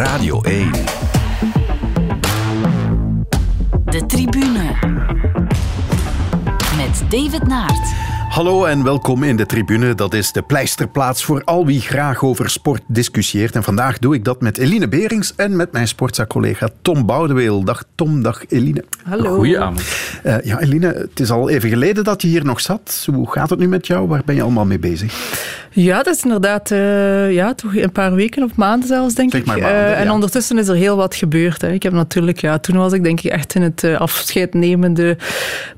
Radio 1. De tribune. Met David Naert. Hallo en welkom in de tribune. Dat is de pleisterplaats voor al wie graag over sport discussieert. En vandaag doe ik dat met Eline Berings en met mijn sportza-collega Tom Boudeweel. Dag Tom, dag Eline. Hallo. Goedenavond. Uh, ja, Eline, het is al even geleden dat je hier nog zat. Hoe gaat het nu met jou? Waar ben je allemaal mee bezig? Ja, dat is inderdaad uh, ja, toch een paar weken of maanden zelfs, denk zeg ik. Maanden, uh, en ondertussen is er heel wat gebeurd. Hè. Ik heb natuurlijk, ja, toen was ik denk ik echt in het afscheidnemende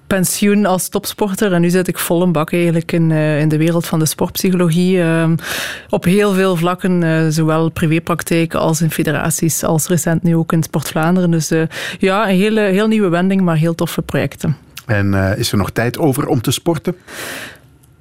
pensioen als topsporter. En nu zit ik vol een bak eigenlijk in, uh, in de wereld van de sportpsychologie. Uh, op heel veel vlakken, uh, zowel privépraktijk als in federaties, als recent nu ook in Sport Vlaanderen. Dus ja, een hele, heel nieuwe wending, maar heel toffe projecten. En is er nog tijd over om te sporten?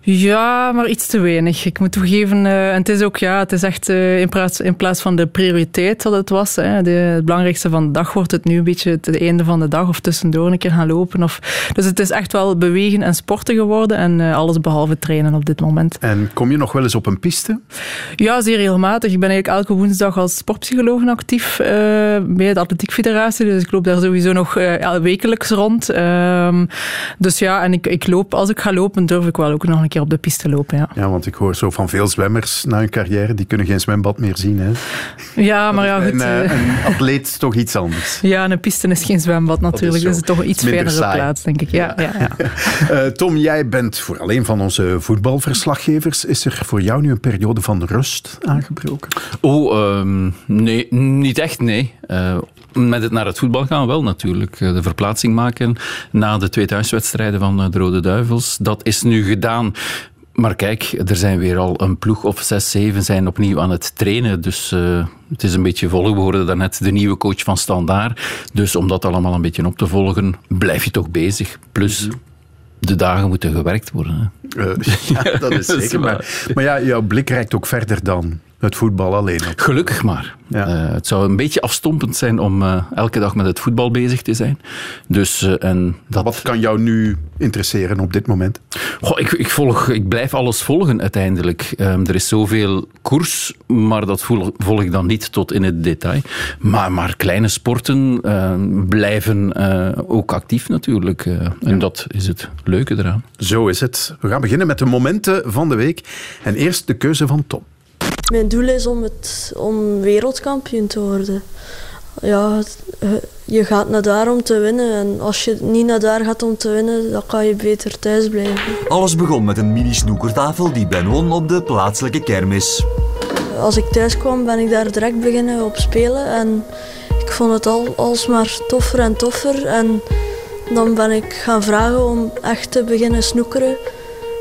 Ja, maar iets te weinig. Ik moet toegeven, uh, en het is ook, ja, het is echt uh, in, plaats, in plaats van de prioriteit dat het was. Hè, de, het belangrijkste van de dag wordt het nu een beetje het einde van de dag of tussendoor een keer gaan lopen. Of, dus het is echt wel bewegen en sporten geworden en uh, alles behalve trainen op dit moment. En kom je nog wel eens op een piste? Ja, zeer regelmatig. Ik ben eigenlijk elke woensdag als sportpsycholoog actief bij de Atletiek Federatie. Dus ik loop daar sowieso nog wekelijks rond. Ehm, dus ja, en ik, ik loop, als ik ga lopen, durf ik wel ook nog een keer op de piste lopen. Ja. ja, want ik hoor zo van veel zwemmers na hun carrière, die kunnen geen zwembad meer zien. Hè? Ja, maar ja, goed. Een, een atleet is toch iets anders. Ja, een piste is geen zwembad natuurlijk. Dat is, toch een iets verdere plaats, denk ik. Ja, ja. ja, ja. uh, Tom, jij bent voor alleen van onze voetbalverslaggevers. Is er voor jou nu een periode van rust aangebroken? Oh, um, nee, niet echt, nee. Uh, met het naar het voetbal gaan wel natuurlijk. De verplaatsing maken na de twee thuiswedstrijden van de Rode Duivels. Dat is nu gedaan. Maar kijk, er zijn weer al een ploeg of zes, zeven zijn opnieuw aan het trainen. Dus uh, het is een beetje volg. We hoorden daarnet de nieuwe coach van Standaard. Dus om dat allemaal een beetje op te volgen, blijf je toch bezig. Plus, de dagen moeten gewerkt worden. Hè. Uh, ja, dat is zeker. maar, maar ja, jouw blik reikt ook verder dan het voetbal alleen. Gelukkig maar. Ja. Uh, het zou een beetje afstompend zijn om uh, elke dag met het voetbal bezig te zijn. Dus, uh, en dat... Wat kan jou nu interesseren op dit moment? Goh, ik, ik, volg, ik blijf alles volgen uiteindelijk. Um, er is zoveel koers, maar dat volg, volg, ik dan niet tot in het detail. Maar, maar kleine sporten ehm, blijven ook actief natuurlijk. en dat is het leuke eraan. Zo is het. We gaan beginnen met de momenten van de week. En eerst de keuze van Tom. Mijn doel is om, het, om wereldkampioen te worden. Ja, je gaat naar daar om te winnen. En als je niet naar daar gaat om te winnen, dan kan je beter thuis blijven. Alles begon met een mini-snoekertafel die Ben won op de plaatselijke kermis. Als ik thuis kwam, ben ik daar direct beginnen op spelen. En ik vond het al alsmaar toffer en toffer. En dan ben ik gaan vragen om echt te beginnen snoekeren.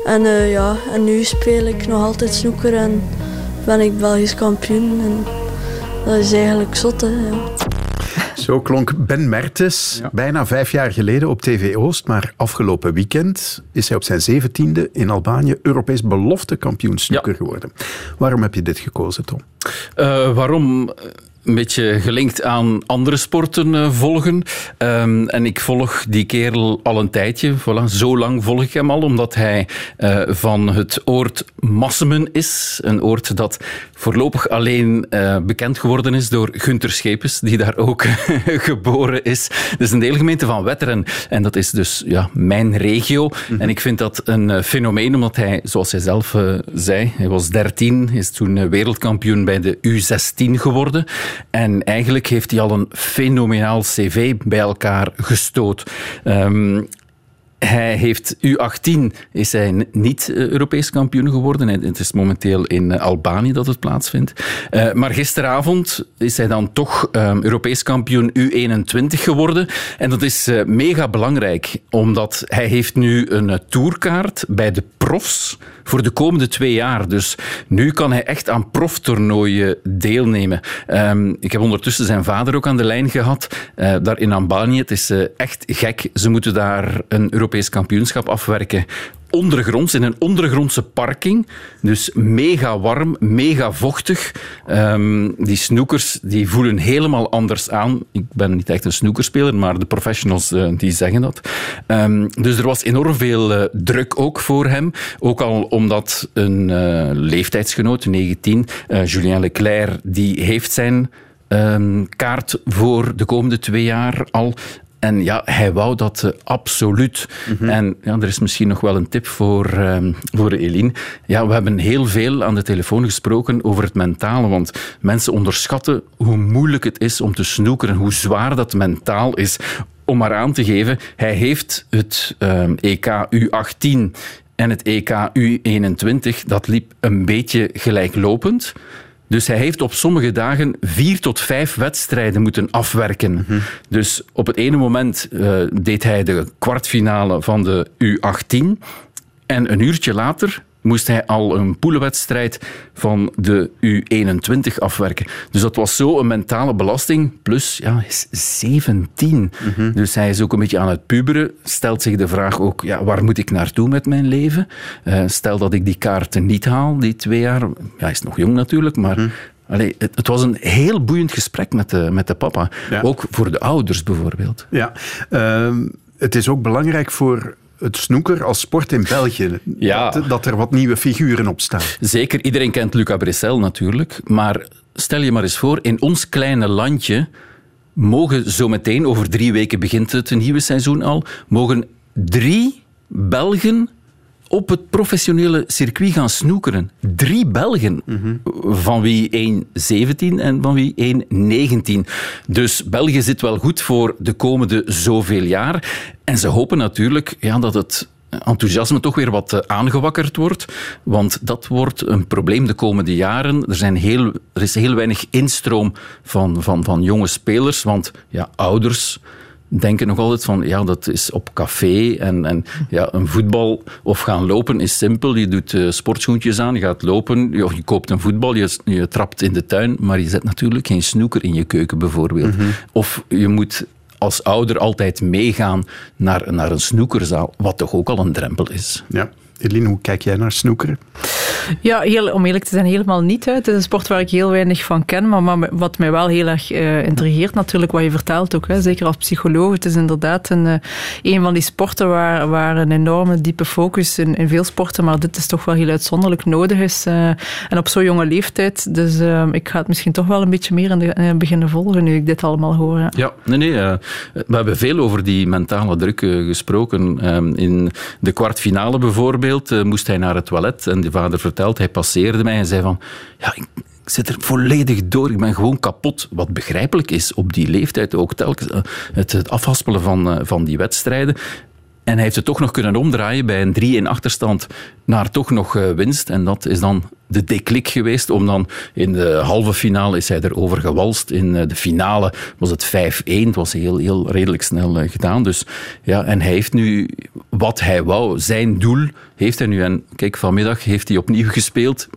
En, uh, ja, en nu speel ik nog altijd snoeker en ben ik Belgisch kampioen. En dat is eigenlijk zot, hè. Ja. Zo klonk Ben Mertens ja. bijna vijf jaar geleden op TV Oost. Maar afgelopen weekend is hij op zijn zeventiende in Albanië Europees belofte kampioen snooker ja. geworden. Waarom heb je dit gekozen, Tom? Uh, waarom? Een beetje gelinkt aan andere sporten uh, volgen. Um, en ik volg die kerel al een tijdje. Voilà, zo lang volg ik hem al, omdat hij uh, van het oord Massemen is. Een oord dat voorlopig alleen uh, bekend geworden is door Gunther Schepens, die daar ook geboren is. Dus een deelgemeente van Wetteren. En dat is dus ja, mijn regio. Mm -hmm. En ik vind dat een fenomeen, omdat hij, zoals hij zelf zei, hij was 13, is toen wereldkampioen bij de U16 geworden. En eigenlijk heeft hij al een fenomenaal cv bij elkaar gestoot. Um, hij heeft U18 is hij niet Europees kampioen geworden. Het is momenteel in Albanië dat het plaatsvindt. Uh, maar gisteravond is hij dan toch um, Europees kampioen U21 geworden. En dat is mega belangrijk, omdat hij heeft nu een uh, tourkaart bij de profs voor de komende twee jaar. Dus nu kan hij echt aan proftoernooien deelnemen. Um, ik heb ondertussen zijn vader ook aan de lijn gehad, daar in Albanië. Het is echt gek. Ze moeten daar een Europees kampioenschap afwerken ondergronds, in een ondergrondse parking. Dus mega warm, mega vochtig. Um, die snoekers die voelen helemaal anders aan. Ik ben niet echt een snoekerspeler, maar de professionals uh, die zeggen dat. Um, dus er was enorm veel uh, druk ook voor hem. Ook al omdat een uh, leeftijdsgenoot, 19, Julien Leclerc, die heeft zijn ehm, kaart voor de komende twee jaar al. En ja, hij wou dat uh, absoluut. Mhm. En ja, er is misschien nog wel een tip voor, uh, voor Eline. Ja, we hebben heel veel aan de telefoon gesproken over het mentale. Want mensen onderschatten hoe moeilijk het is om te snoekeren. Hoe zwaar dat mentaal is. Om maar aan te geven, hij heeft het uh, EK U18 en het EK U21. Dat liep een beetje gelijklopend. Dus hij heeft op sommige dagen vier tot vijf wedstrijden moeten afwerken. Mhm. Dus op het ene moment uh, deed hij de kwartfinale van de U18. En een uurtje later moest hij al een poelenwedstrijd van de U21 afwerken. Dus dat was zo een mentale belasting. Plus, ja, is 17. Mhm. Dus hij is ook een beetje aan het puberen. Stelt zich de vraag ook, ja, waar moet ik naartoe met mijn leven? Uh, stel dat ik die kaarten niet haal, die twee jaar. Ja, hij is nog jong natuurlijk, maar... Mm. Allee, het, het, was een heel boeiend gesprek met de, met de papa. Ook voor de ouders bijvoorbeeld. Ja, uh, het is ook belangrijk voor het snoeker als sport in België. Ja. Dat, dat, er wat nieuwe figuren op staan. Zeker, iedereen kent Luca Bressel natuurlijk. Maar stel je maar eens voor, in ons kleine landje mogen zo meteen, over drie weken begint het nieuwe seizoen al, mogen drie Belgen op het professionele circuit gaan snoekeren. Drie Belgen, van wie 1,17 en van wie 1,19. Dus België zit wel goed voor de komende zoveel jaar. En ze hopen natuurlijk ja, dat het enthousiasme toch weer wat eh, aangewakkerd wordt. Want dat wordt een probleem de komende jaren. Er, zijn heel, er is heel weinig instroom van, van, van jonge spelers. Want ja, ouders denken nog altijd van, ja, dat is op café en, en ja, een voetbal of gaan lopen is simpel. Je doet uh, sportschoentjes aan, je gaat lopen, je, je koopt een voetbal, je, je, trapt in de tuin, maar je zet natuurlijk geen snoeker in je keuken bijvoorbeeld. Mhm. Of je moet als ouder altijd meegaan naar, naar een snoekerzaal, wat toch ook al een drempel is. Ja. Eline, hoe kijk jij naar snoekeren? Ja, heel, om eerlijk te zijn, helemaal niet. Hè. Het is een sport waar ik heel weinig van ken, maar, wat mij wel heel erg uh, intrigeert natuurlijk, wat je vertelt ook, hè. zeker als psycholoog. Het is inderdaad een, uh, een van die sporten waar, waar een enorme diepe focus in, in veel sporten, maar dit is toch wel heel uitzonderlijk nodig is. Uh, en op zo'n jonge leeftijd. Dus ik ga het misschien toch wel een beetje meer in de, beginnen volgen nu ik dit allemaal hoor. Ja, ja nee, nee. we hebben veel over die mentale druk gesproken. Ehm, in de kwartfinale bijvoorbeeld moest hij naar het toilet en de vader verteld. Hij passeerde mij en zei van... Ja, ik, zit er volledig door. Ik ben gewoon kapot. Wat begrijpelijk is op die leeftijd ook telkens. Eh, het, het afhaspelen van, eh, van die wedstrijden. En hij heeft het toch nog kunnen omdraaien bij een 3 in achterstand naar toch nog eh, winst. En dat is dan de deklik geweest om dan in de halve finale is hij erover gewalst. In de finale was het 5-1. Het was heel, heel redelijk snel gedaan. Dus, ja, en hij heeft nu wat hij wou. Zijn doel heeft hij nu. En kijk, vanmiddag heeft hij opnieuw gespeeld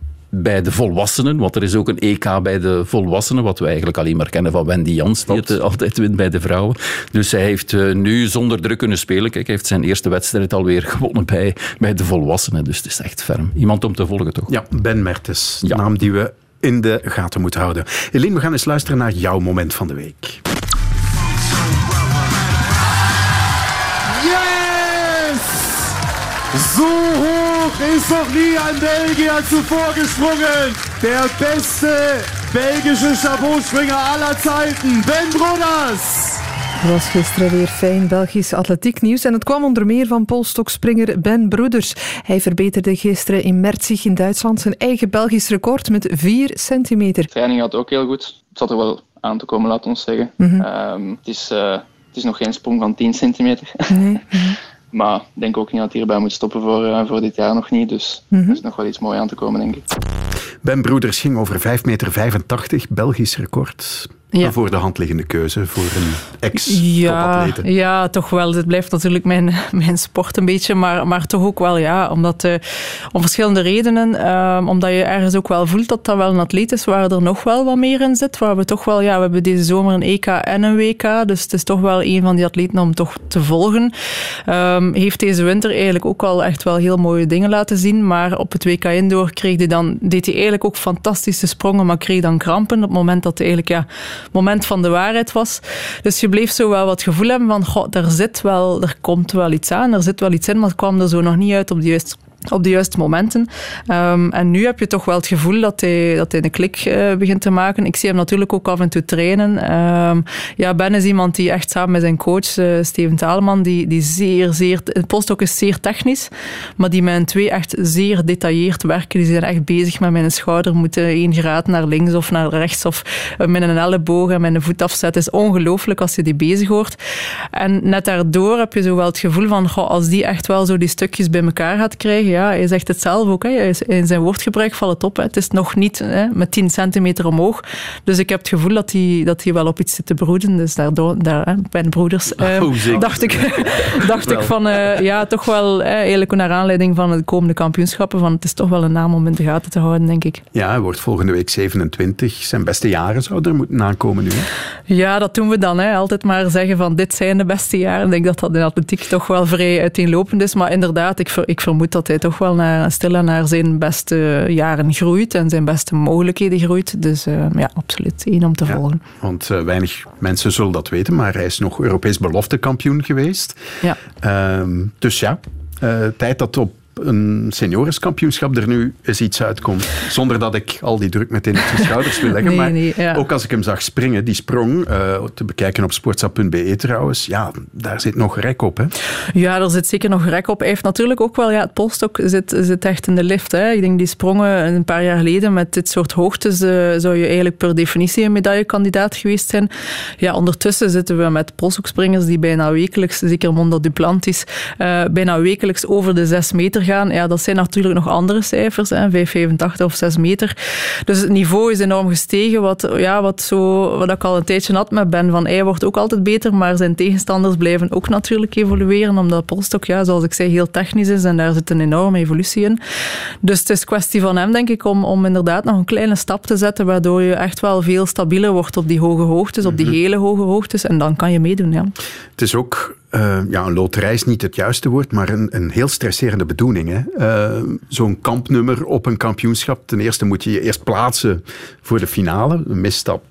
bij de volwassenen, want er is ook een EK bij de volwassenen, wat we eigenlijk alleen maar kennen van Wendy Jans, die het eh, altijd wint bij de vrouwen. Dus hij heeft eh, nu zonder druk kunnen spelen. Kijk, hij heeft zijn eerste wedstrijd alweer gewonnen bij, bij de volwassenen. Dus het is echt ferm. Iemand om te volgen, toch? Ja, Ben Mertens, ja. naam die we in de gaten moeten houden. Eline, we gaan eens luisteren naar jouw moment van de week. So hoch ist noch nie ein Belgier zuvor gesprungen. Der beste belgische Chapeauspringer aller Zeiten, Ben Broders. Er was gisteren weer fijn Belgisch atletiek nieuws en het kwam onder meer van polstokspringer Ben Broeders. Hij verbeterde gisteren in Merzig in Duitsland zijn eigen Belgisch record met 4 centimeter. De training had ook heel goed. Het zat er wel aan te komen, laten we zeggen. Mm het, is, uh, het is nog geen sprong van 10 centimeter. Nee. Mhm. Maar ik denk ook niet dat hij hierbij moet stoppen voor, uh, voor dit jaar nog niet. Dus mm -hmm. er is nog wel iets moois aan te komen, denk ik. Ben Broeders ging over 5,85 meter, Belgisch record ja. voor de hand liggende keuze voor een ex-topatlete. Ja, ja, toch wel. Het blijft natuurlijk mijn, mijn sport een beetje, maar, maar toch ook wel ja. Omdat, uh, om verschillende redenen. Uh, omdat je ergens ook wel voelt dat dat wel een atleet is waar er nog wel wat meer in zit. Waar we toch wel, ja, we hebben deze zomer een EK en een WK. Dus het is toch wel een van die atleten om toch te volgen. Um, heeft deze winter eigenlijk ook al echt wel heel mooie dingen laten zien. Maar op het WK Indoor kreeg hij dan, deed hij eigenlijk ook fantastische sprongen, maar kreeg dan krampen op het moment dat hij eigenlijk ja, moment van de waarheid was. Dus je bleef zo wel wat gevoel hebben van, goh, er zit wel, er komt wel iets aan, er zit wel iets in, maar het kwam er zo nog niet uit op de juiste op de juiste momenten. Um, en nu heb je toch wel het gevoel dat hij, dat hij een klik uh, begint te maken. Ik zie hem natuurlijk ook af en toe trainen. Um, ja, Ben is iemand die echt samen met zijn coach, uh, Steven Taleman, die, die zeer, zeer... Het postdoc is zeer technisch, maar die met twee echt zeer gedetailleerd werken. Die zijn echt bezig met mijn schouder moeten één graad naar links of naar rechts of uh, met een elleboog en een voet afzetten. Het is ongelooflijk als je die bezig hoort. En net daardoor heb je zo wel het gevoel van, als die echt wel zo die stukjes bij elkaar gaat krijgen, ja, hij zegt het zelf ook. Hè. In zijn woordgebruik valt het op. Hè. Het is nog niet hè, met 10 centimeter omhoog. Dus ik heb het gevoel dat hij, dat hij wel op iets zit te broeden. Dus daardoor, daar, hè, bij de broeders, oh, dacht ik, dacht ik van, uh, ja, toch wel hè, eigenlijk naar aanleiding van de komende kampioenschappen, van het is toch wel een naam om in de gaten te houden, denk ik. Ja, hij wordt volgende week 27. Zijn beste jaren zouden er moeten aankomen nu. Hè? Ja, dat doen we dan. Hè. Altijd maar zeggen van dit zijn de beste jaren. Ik denk dat dat in atletiek toch wel vrij uiteenlopend is. Maar inderdaad, ik, ver, ik vermoed dat hij toch wel naar, stilaan naar zijn beste jaren groeit en zijn beste mogelijkheden groeit. Dus uh, ja, absoluut één om te volgen. Want uh, weinig mensen zullen dat weten, maar hij is nog Europees beloftekampioen geweest. Ja. Uh, dus ja, uh, tijd dat op een seniorenskampioenschap er nu eens iets uitkomt. Zonder dat ik al die druk meteen op zijn schouders wil leggen. Nee, maar ja. ook als ik hem zag springen, die sprong, uh, te bekijken op sportsa.be trouwens, ja, daar zit nog rek op. Hè? Ja, er zit zeker nog rek op. Hij heeft natuurlijk ook wel, ja, het polstok zit, zit echt in de lift. Hè. Ik denk die sprongen een paar jaar geleden met dit soort hoogtes, uh, zou je eigenlijk per definitie een medaillekandidaat geweest zijn. Ja, ondertussen zitten we met polstokspringers die bijna wekelijks, zeker Mondo Duplantis, uh, bijna wekelijks over de zes meter gaan, ja, dat zijn natuurlijk nog andere cijfers, hè, 5,85 of 6 meter. Dus het niveau is enorm gestegen, wat, ja, wat, zo, wat ik al een tijdje had met Ben. Van, hij wordt ook altijd beter, maar zijn tegenstanders blijven ook natuurlijk evolueren, omdat Polstok, ja, zoals ik zei, heel technisch is en daar zit een enorme evolutie in. Dus het is kwestie van hem, denk ik, om, om inderdaad nog een kleine stap te zetten, waardoor je echt wel veel stabieler wordt op die hoge hoogtes, op die hele hoge hoogtes, en dan kan je meedoen, ja. Het is ook uh, ja, een loterij is niet het juiste woord, maar een, een heel stresserende bedoeling. Uh, Zo'n kampnummer op een kampioenschap. Ten eerste moet je je eerst plaatsen voor de finale. Een misstap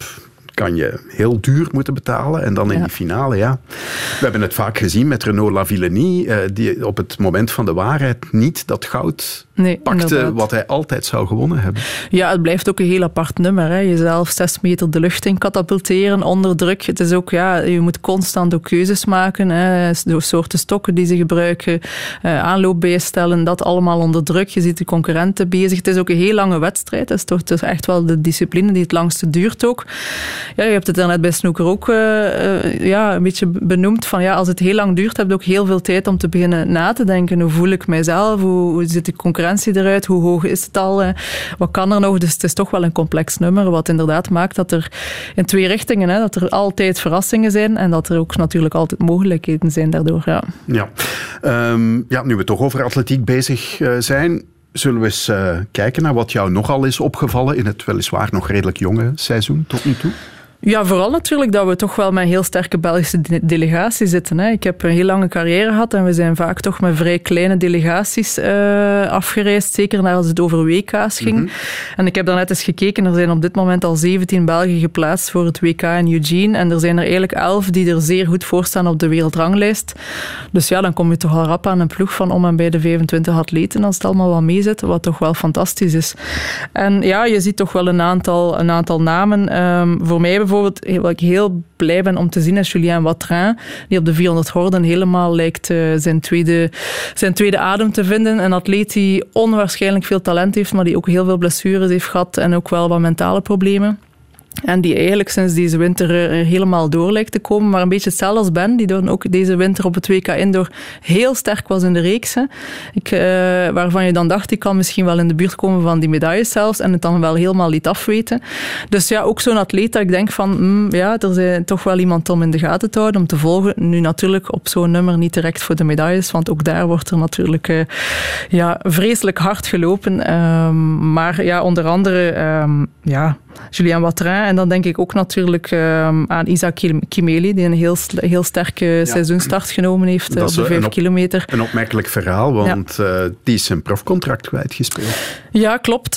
kan je heel duur moeten betalen. En dan in ja. die finale, ja. We hebben het vaak gezien met Renaud Lavillenie, uh, die op het moment van de waarheid niet dat goud nee, pakte inderdaad. wat hij altijd zou gewonnen hebben. Ja, het blijft ook een heel apart nummer. Hè. Jezelf zes meter de lucht in katapulteren onder druk. Het is ook, ja, je moet constant ook keuzes maken. Hè. De soorten stokken die ze gebruiken, uh, aanloop bijstellen, dat allemaal onder druk. Je ziet de concurrenten bezig. Het is ook een heel lange wedstrijd. Het is toch dus echt wel de discipline die het langste duurt ook. Ja, je hebt het daarnet bij Snoeker ook uh, uh, ja, een beetje benoemd. Van, ja, als het heel lang duurt, heb je ook heel veel tijd om te beginnen na te denken. Hoe voel ik mijzelf? Hoe, hoe zit de concurrentie eruit? Hoe hoog is het al? Uh, wat kan er nog? Dus het is toch wel een complex nummer. Wat inderdaad maakt dat er in twee richtingen, hè, dat er altijd verrassingen zijn. En dat er ook natuurlijk altijd mogelijkheden zijn daardoor. Ja, ja. Um, ja nu we toch over atletiek bezig zijn. Zullen we eens kijken naar wat jou nogal is opgevallen in het weliswaar nog redelijk jonge seizoen tot nu toe? Ja, vooral natuurlijk dat we toch wel met een heel sterke Belgische de delegatie zitten. Hè. Ik heb een heel lange carrière gehad en we zijn vaak toch met vrij kleine delegaties uh, afgereisd. Zeker naar als het over WK's ging. Mm -hmm. En ik heb daarnet eens gekeken. Er zijn op dit moment al 17 Belgen geplaatst voor het WK in Eugene. En er zijn er eigenlijk 11 die er zeer goed voor staan op de wereldranglijst. Dus ja, dan kom je toch al rap aan een ploeg van om en bij de 25 atleten als het allemaal wat meezit. Wat toch wel fantastisch is. En ja, je ziet toch wel een aantal, een aantal namen. Um, voor mij bijvoorbeeld bijvoorbeeld, wat ik heel blij ben om te zien, is Julien Watrin, die op de 400 horden helemaal lijkt uh, zijn, tweede, zijn tweede adem te vinden. Een atleet die onwaarschijnlijk veel talent heeft, maar die ook heel veel blessures heeft gehad en ook wel wat mentale problemen. En die eigenlijk sinds deze winter er helemaal door lijkt te komen. Maar een beetje hetzelfde als Ben, die dan ook deze winter op het WK Indoor heel sterk was in de reeks. Ik, uh, waarvan je dan dacht, die kan misschien wel in de buurt komen van die medailles zelfs. En het dan wel helemaal liet afweten. Dus ja, ook zo'n atleet dat ik denk van, mm, ja, er is toch wel iemand om in de gaten te houden, om te volgen. Nu natuurlijk op zo'n nummer niet direct voor de medailles, want ook daar wordt er natuurlijk uh, ja, vreselijk hard gelopen. Um, maar ja, onder andere, um, ja Julien Watrin. En dan denk ik ook natuurlijk ehm, aan Isaac Kimeli, die een heel, heel sterke seizoenstart genomen heeft op de vijf kilometer. Een opmerkelijk verhaal, want die is zijn profcontract kwijtgespeeld. Ja, klopt.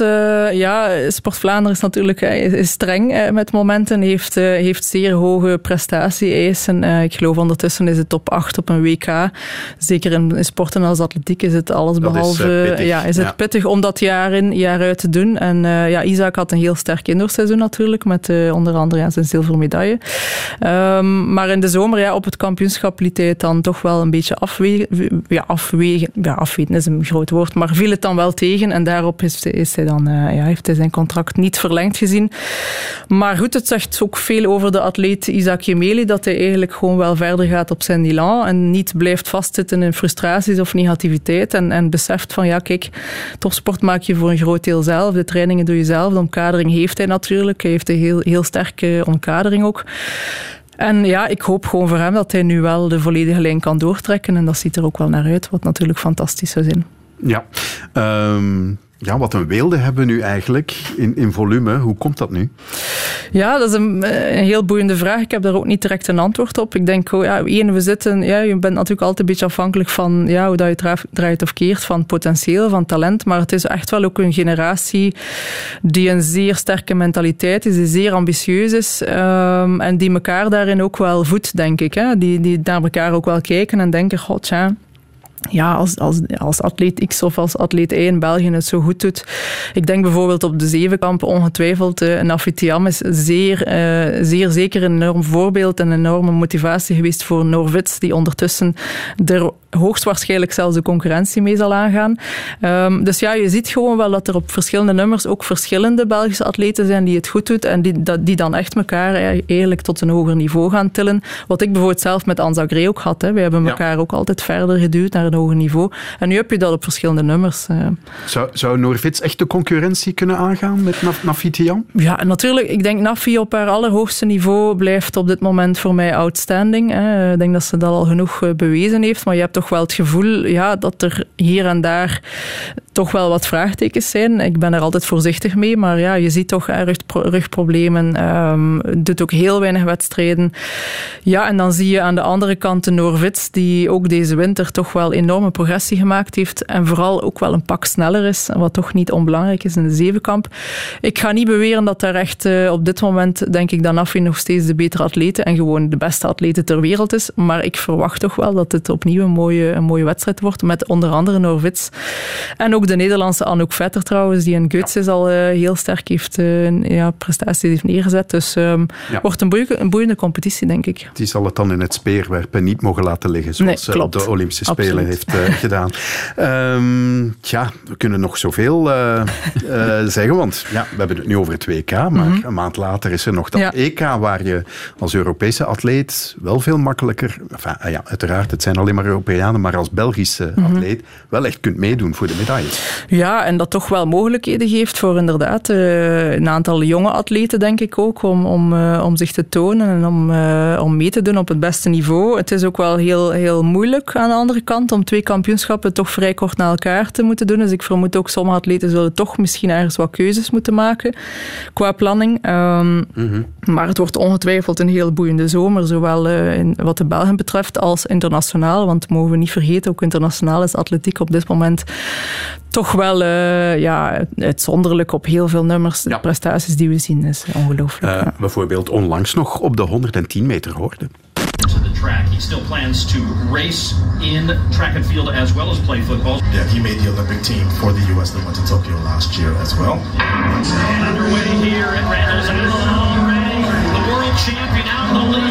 ja, Sport Vlaanderen is natuurlijk is streng met momenten, heeft, heeft zeer hoge prestatie-eisen. ik geloof ondertussen is het top 8 op een WK. Zeker in, sporten als atletiek is het alles behalve... Is, ja, is het pittig om dat jaar in, jaar uit te doen. En ja, Isaac had een heel sterk indoorseizoen natuurlijk, met uh, onder andere zijn zilveren medaille. Um, maar in de zomer, ja, op het kampioenschap liet hij het dan toch wel een beetje afwegen. Ja, afwegen, ja, afweten is een groot woord, maar viel het dan wel tegen. En daarop is, is hij dan, uh, ja, heeft hij zijn contract niet verlengd gezien. Maar goed, het zegt ook veel over de atleet Isaac Jemeli, dat hij eigenlijk gewoon wel verder gaat op zijn Milan en niet blijft vastzitten in frustraties of negativiteit en, en beseft van, ja, kijk, topsport maak je voor een groot deel zelf, de trainingen doe je zelf, de omkadering heeft hij natuurlijk. Hij heeft een heel, heel sterke omkadering ook. En ja, ik hoop gewoon voor hem dat hij nu wel de volledige lijn kan doortrekken. En dat ziet er ook wel naar uit, wat natuurlijk fantastisch zou zijn. Ja, um, ja, wat een weelde hebben we nu eigenlijk in, in volume. Hoe komt dat nu? Ja, dat is een, een, heel boeiende vraag. Ik heb daar ook niet direct een antwoord op. Ik denk, oh, ja, één, we zitten... Ja, je bent natuurlijk altijd een beetje afhankelijk van ja, hoe dat je draait of keert, van potentieel, van talent. Maar het is echt wel ook een generatie die een zeer sterke mentaliteit is, die zeer ambitieus is um, en die elkaar daarin ook wel voedt, denk ik. Hè? Die, die naar elkaar ook wel kijken en denken, god, tja, ja, als, als, als atleet X of als atleet Y in België het zo goed doet. Ik denk bijvoorbeeld op de zevenkamp ongetwijfeld. Uh, Nafitiam is zeer, uh, zeer zeker een enorm voorbeeld en een enorme motivatie geweest voor Norwits, die ondertussen er hoogstwaarschijnlijk zelfs de concurrentie mee zal aangaan. Um, dus ja, je ziet gewoon wel dat er op verschillende nummers ook verschillende Belgische atleten zijn die het goed doen en die, die dan echt elkaar eigenlijk tot een hoger niveau gaan tillen. Wat ik bijvoorbeeld zelf met Anza Grey ook had. Hè. We hebben elkaar ja. ook altijd verder geduwd naar een hoger niveau. En nu heb je dat op verschillende nummers. Uh. Zou, zou Norvits echt de concurrentie kunnen aangaan met Naf Nafitian? Ja, natuurlijk. Ik denk Nafi op haar allerhoogste niveau blijft op dit moment voor mij outstanding. Hè. Ik denk dat ze dat al genoeg eh, bewezen heeft. Maar je hebt toch wel het gevoel ja, dat er hier en daar toch wel wat vraagtekens zijn. Ik ben er altijd voorzichtig mee, maar ja, je ziet toch rug, rugproblemen. Um, doet ook heel weinig wedstrijden. Ja, en dan zie je aan de andere kant de Norvits, die ook deze winter toch wel enorme progressie gemaakt heeft en vooral ook wel een pak sneller is, wat toch niet onbelangrijk is in de zevenkamp. Ik ga niet beweren dat daar echt uh, op dit moment, denk ik, Danafi nog steeds de betere atleten en gewoon de beste atleten ter wereld is, maar ik verwacht toch wel dat het opnieuw een mooie, een mooie wedstrijd wordt met onder andere Norvits en ook de Nederlandse Anouk Vetter trouwens, die in Guts is al uh, heel sterk heeft uh, ja, prestaties heeft neergezet. Dus um, ja. wordt een boeiende, een boeiende, competitie, denk ik. Die zal het dan in het speerwerpen niet mogen laten liggen, zoals nee, op de Olympische Spelen Absoluut. heeft gedaan. Um, tja, we kunnen nog zoveel zeggen, want ja, we hebben het nu over het WK, maar mm -hmm. een maand later is er nog dat ja. EK, waar je als Europese atleet wel veel makkelijker, enfin, ja, uiteraard, het zijn alleen maar Europeanen, maar als Belgische mm -hmm. atleet wel echt kunt meedoen voor de medailles. Ja, en dat toch wel mogelijkheden geeft voor inderdaad uh, een aantal jonge atleten, denk ik ook, om, om, uh, om zich te tonen en om, uh, om mee te doen op het beste niveau. Het is ook wel heel, heel moeilijk aan de andere kant om twee kampioenschappen toch vrij kort na elkaar te moeten doen. Dus ik vermoed ook sommige atleten zullen toch misschien ergens wat keuzes moeten maken qua planning. Um, mm -hmm. Maar het wordt ongetwijfeld een heel boeiende zomer, zowel in, wat de Belgen betreft als internationaal. Want mogen we niet vergeten, ook internationaal is atletiek op dit moment toch wel uh, ja, uitzonderlijk op heel veel nummers. De ja. prestaties die we zien is ongelooflijk. Uh, ja. Bijvoorbeeld onlangs nog op de 110 meter hoorde. Track. He still plans to race in track and field as well as play football. Yeah, he made the Olympic team for the US that went to Tokyo last year as well. And underway here at Randall's Alan Ray, the world champion out in the lead.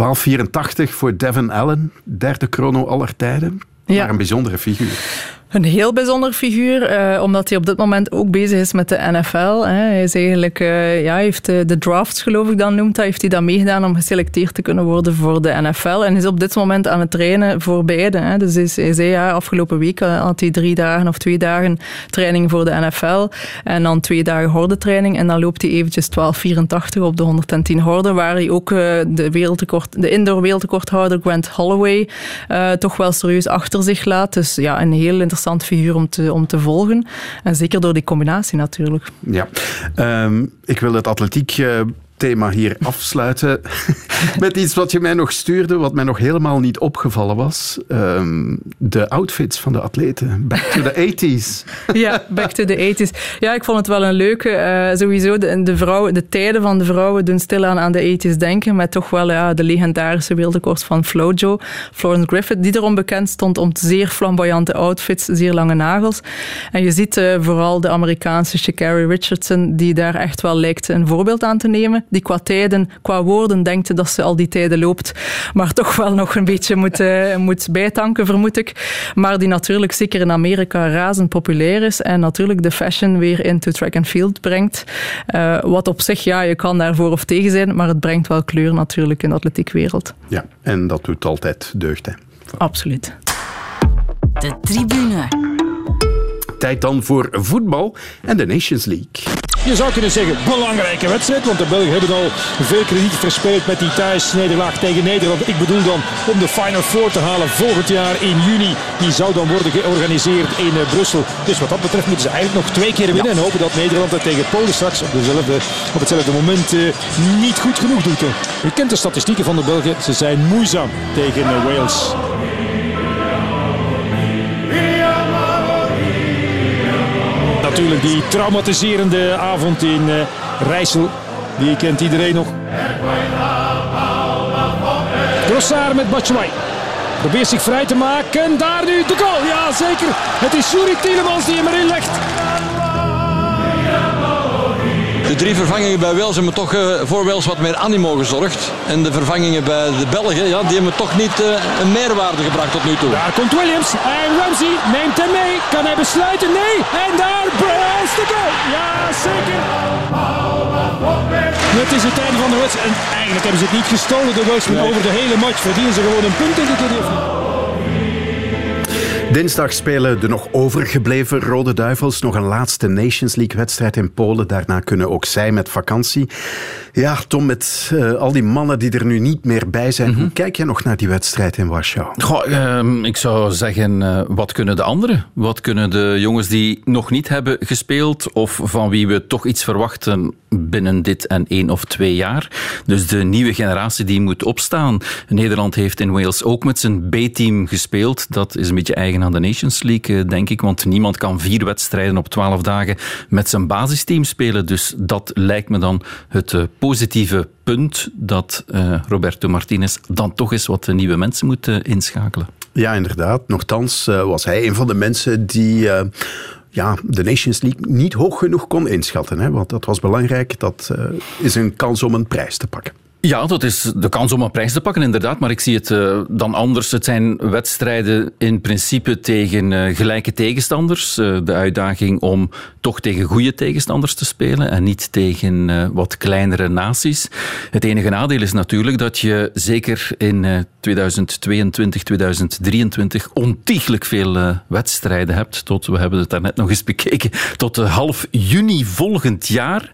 1284 voor Devin Allen, derde chrono aller tijden. Ja. Maar een bijzondere figuur. Een heel bijzonder figuur, eh, omdat hij op dit moment ook bezig is met de NFL. Hè. Hij is eigenlijk, uh, ja, heeft de, drafts, geloof ik dan noemt hij, heeft hij dat meegedaan om geselecteerd te kunnen worden voor de NFL. En is op dit moment aan het trainen voor beide. Hè. Dus is, hij zei, ja, afgelopen week had hij drie dagen of twee dagen training voor de NFL. En dan twee dagen hordentraining. En dan loopt hij eventjes 12,84 op de 110 horden, waar hij ook de, wereldrecord, de indoor wereldrecordhouder Grant Holloway toch wel serieus achter zich laat. Dus ja, een heel interessant interessant figuur om te, om te volgen. En zeker door die combinatie natuurlijk. Ja, um, ik wil het atletiek uh, thema hier afsluiten met iets wat je mij nog stuurde, wat mij nog helemaal niet opgevallen was. Um, de outfits van de atleten. Back to the 80s. ja, back to the 80s. Ja, ik vond het wel een leuke. Uh, sowieso, de, de, vrouwen, de tijden van de vrouwen doen stilaan aan de 80s denken, met toch wel ja, de legendarische wereldrecord van Flojo, Florence Griffith, die erom bekend stond om zeer flamboyante outfits, zeer lange nagels. En je ziet uh, vooral de Amerikaanse Sha'Carri Richardson, die daar echt wel lijkt een voorbeeld aan te nemen die qua tijden, qua woorden denkt dat ze al die tijden loopt, maar toch wel nog een beetje moet, uh, moet bijtanken, vermoed ik. Maar die natuurlijk zeker in Amerika razend populair is en natuurlijk de fashion weer into track and field brengt. Uh, wat op zich, ja, je kan daarvoor of tegen zijn, maar het brengt wel kleur natuurlijk in de atletiekwereld. Ja, en dat doet altijd deugd, hè? Absoluut. De tribune. Tijd dan voor voetbal en de Nations League. Je zou kunnen zeggen belangrijke wedstrijd, want de Belgen hebben al veel krediet verspeeld met die thuisnederlaag tegen Nederland. Ik bedoel dan om de Final Four te halen volgend jaar in juni. Die zou dan worden georganiseerd in uh, Brussel. Dus wat dat betreft moeten ze eigenlijk nog twee keer winnen en hopen dat Nederland het tegen Polen straks op, dezelfde, op hetzelfde moment uh, niet goed genoeg doet. U kent de statistieken van de Belgen, ze zijn moeizaam tegen uh, Wales. Die traumatiserende avond in uh, Rijssel. Die kent iedereen nog. Grossard met Batshuayi. Probeert zich vrij te maken. Daar nu de goal. Ja, zeker. Het is Juri Tielemans die hem erin legt. De drie vervangingen bij Wales hebben toch uh, voor Wales wat meer animo gezorgd. En de vervangingen bij de Belgen, ja, die hebben toch niet uh, een meerwaarde gebracht tot nu toe. Daar komt Williams en Ramsey neemt hem mee. Kan hij besluiten? Nee. En daar is de goal. Ja, zeker. Het is het einde van de wedstrijd. En eigenlijk hebben ze het niet gestolen, de. Nee. Over de hele match verdienen ze gewoon een punt in de TDF. Dinsdag spelen de nog overgebleven Rode Duivels nog een laatste Nations League-wedstrijd in Polen. Daarna kunnen ook zij met vakantie. Ja, Tom, met uh, al die mannen die er nu niet meer bij zijn, mm -hmm. hoe kijk je nog naar die wedstrijd in Warschau? Goh, uh, ik zou zeggen, uh, wat kunnen de anderen? Wat kunnen de jongens die nog niet hebben gespeeld of van wie we toch iets verwachten binnen dit en één of twee jaar? Dus de nieuwe generatie die moet opstaan. Nederland heeft in Wales ook met zijn B-team gespeeld. Dat is een beetje eigen aan de Nations League, denk ik, want niemand kan vier wedstrijden op twaalf dagen met zijn basisteam spelen. Dus dat lijkt me dan het positieve punt dat uh, Roberto Martinez dan toch eens wat nieuwe mensen moet inschakelen. Ja, inderdaad. Nochtans was hij een van de mensen die ja, de Nations League niet hoog genoeg kon inschatten. Hè? Want dat was belangrijk. Dat is een kans om een prijs te pakken. Ja, dat is de kans om een prijs te pakken, inderdaad. Maar ik zie het uh, dan anders. Het zijn wedstrijden in principe tegen uh, gelijke tegenstanders. Uh, de uitdaging om toch tegen goede tegenstanders te spelen en niet tegen wat kleinere naties. Het enige nadeel is natuurlijk dat je zeker in 2022, 2023 ontiegelijk veel wedstrijden hebt. Tot, we hebben het daarnet nog eens bekeken, tot half juni volgend jaar.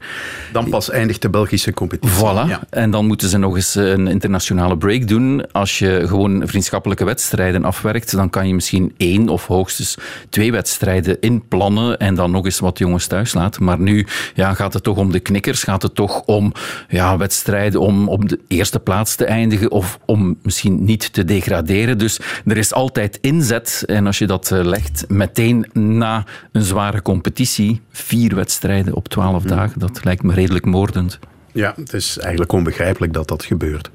Dan pas eindigt de Belgische competitie. Voilà. Ja. En dan moet moeten ze nog eens een internationale break doen. Als je gewoon vriendschappelijke wedstrijden afwerkt, dan kan je misschien één of hoogstens twee wedstrijden inplannen en dan nog eens wat jongens thuis laten. Maar nu ja, gaat het toch om de knikkers, gaat het toch om ja, wedstrijden om op de eerste plaats te eindigen of om misschien niet te degraderen. Dus er is altijd inzet en als je dat eh, legt meteen na een zware competitie, vier wedstrijden op twaalf Hmm. dagen, dat lijkt me redelijk moordend. Ja, het is eigenlijk onbegrijpelijk dat dat gebeurt.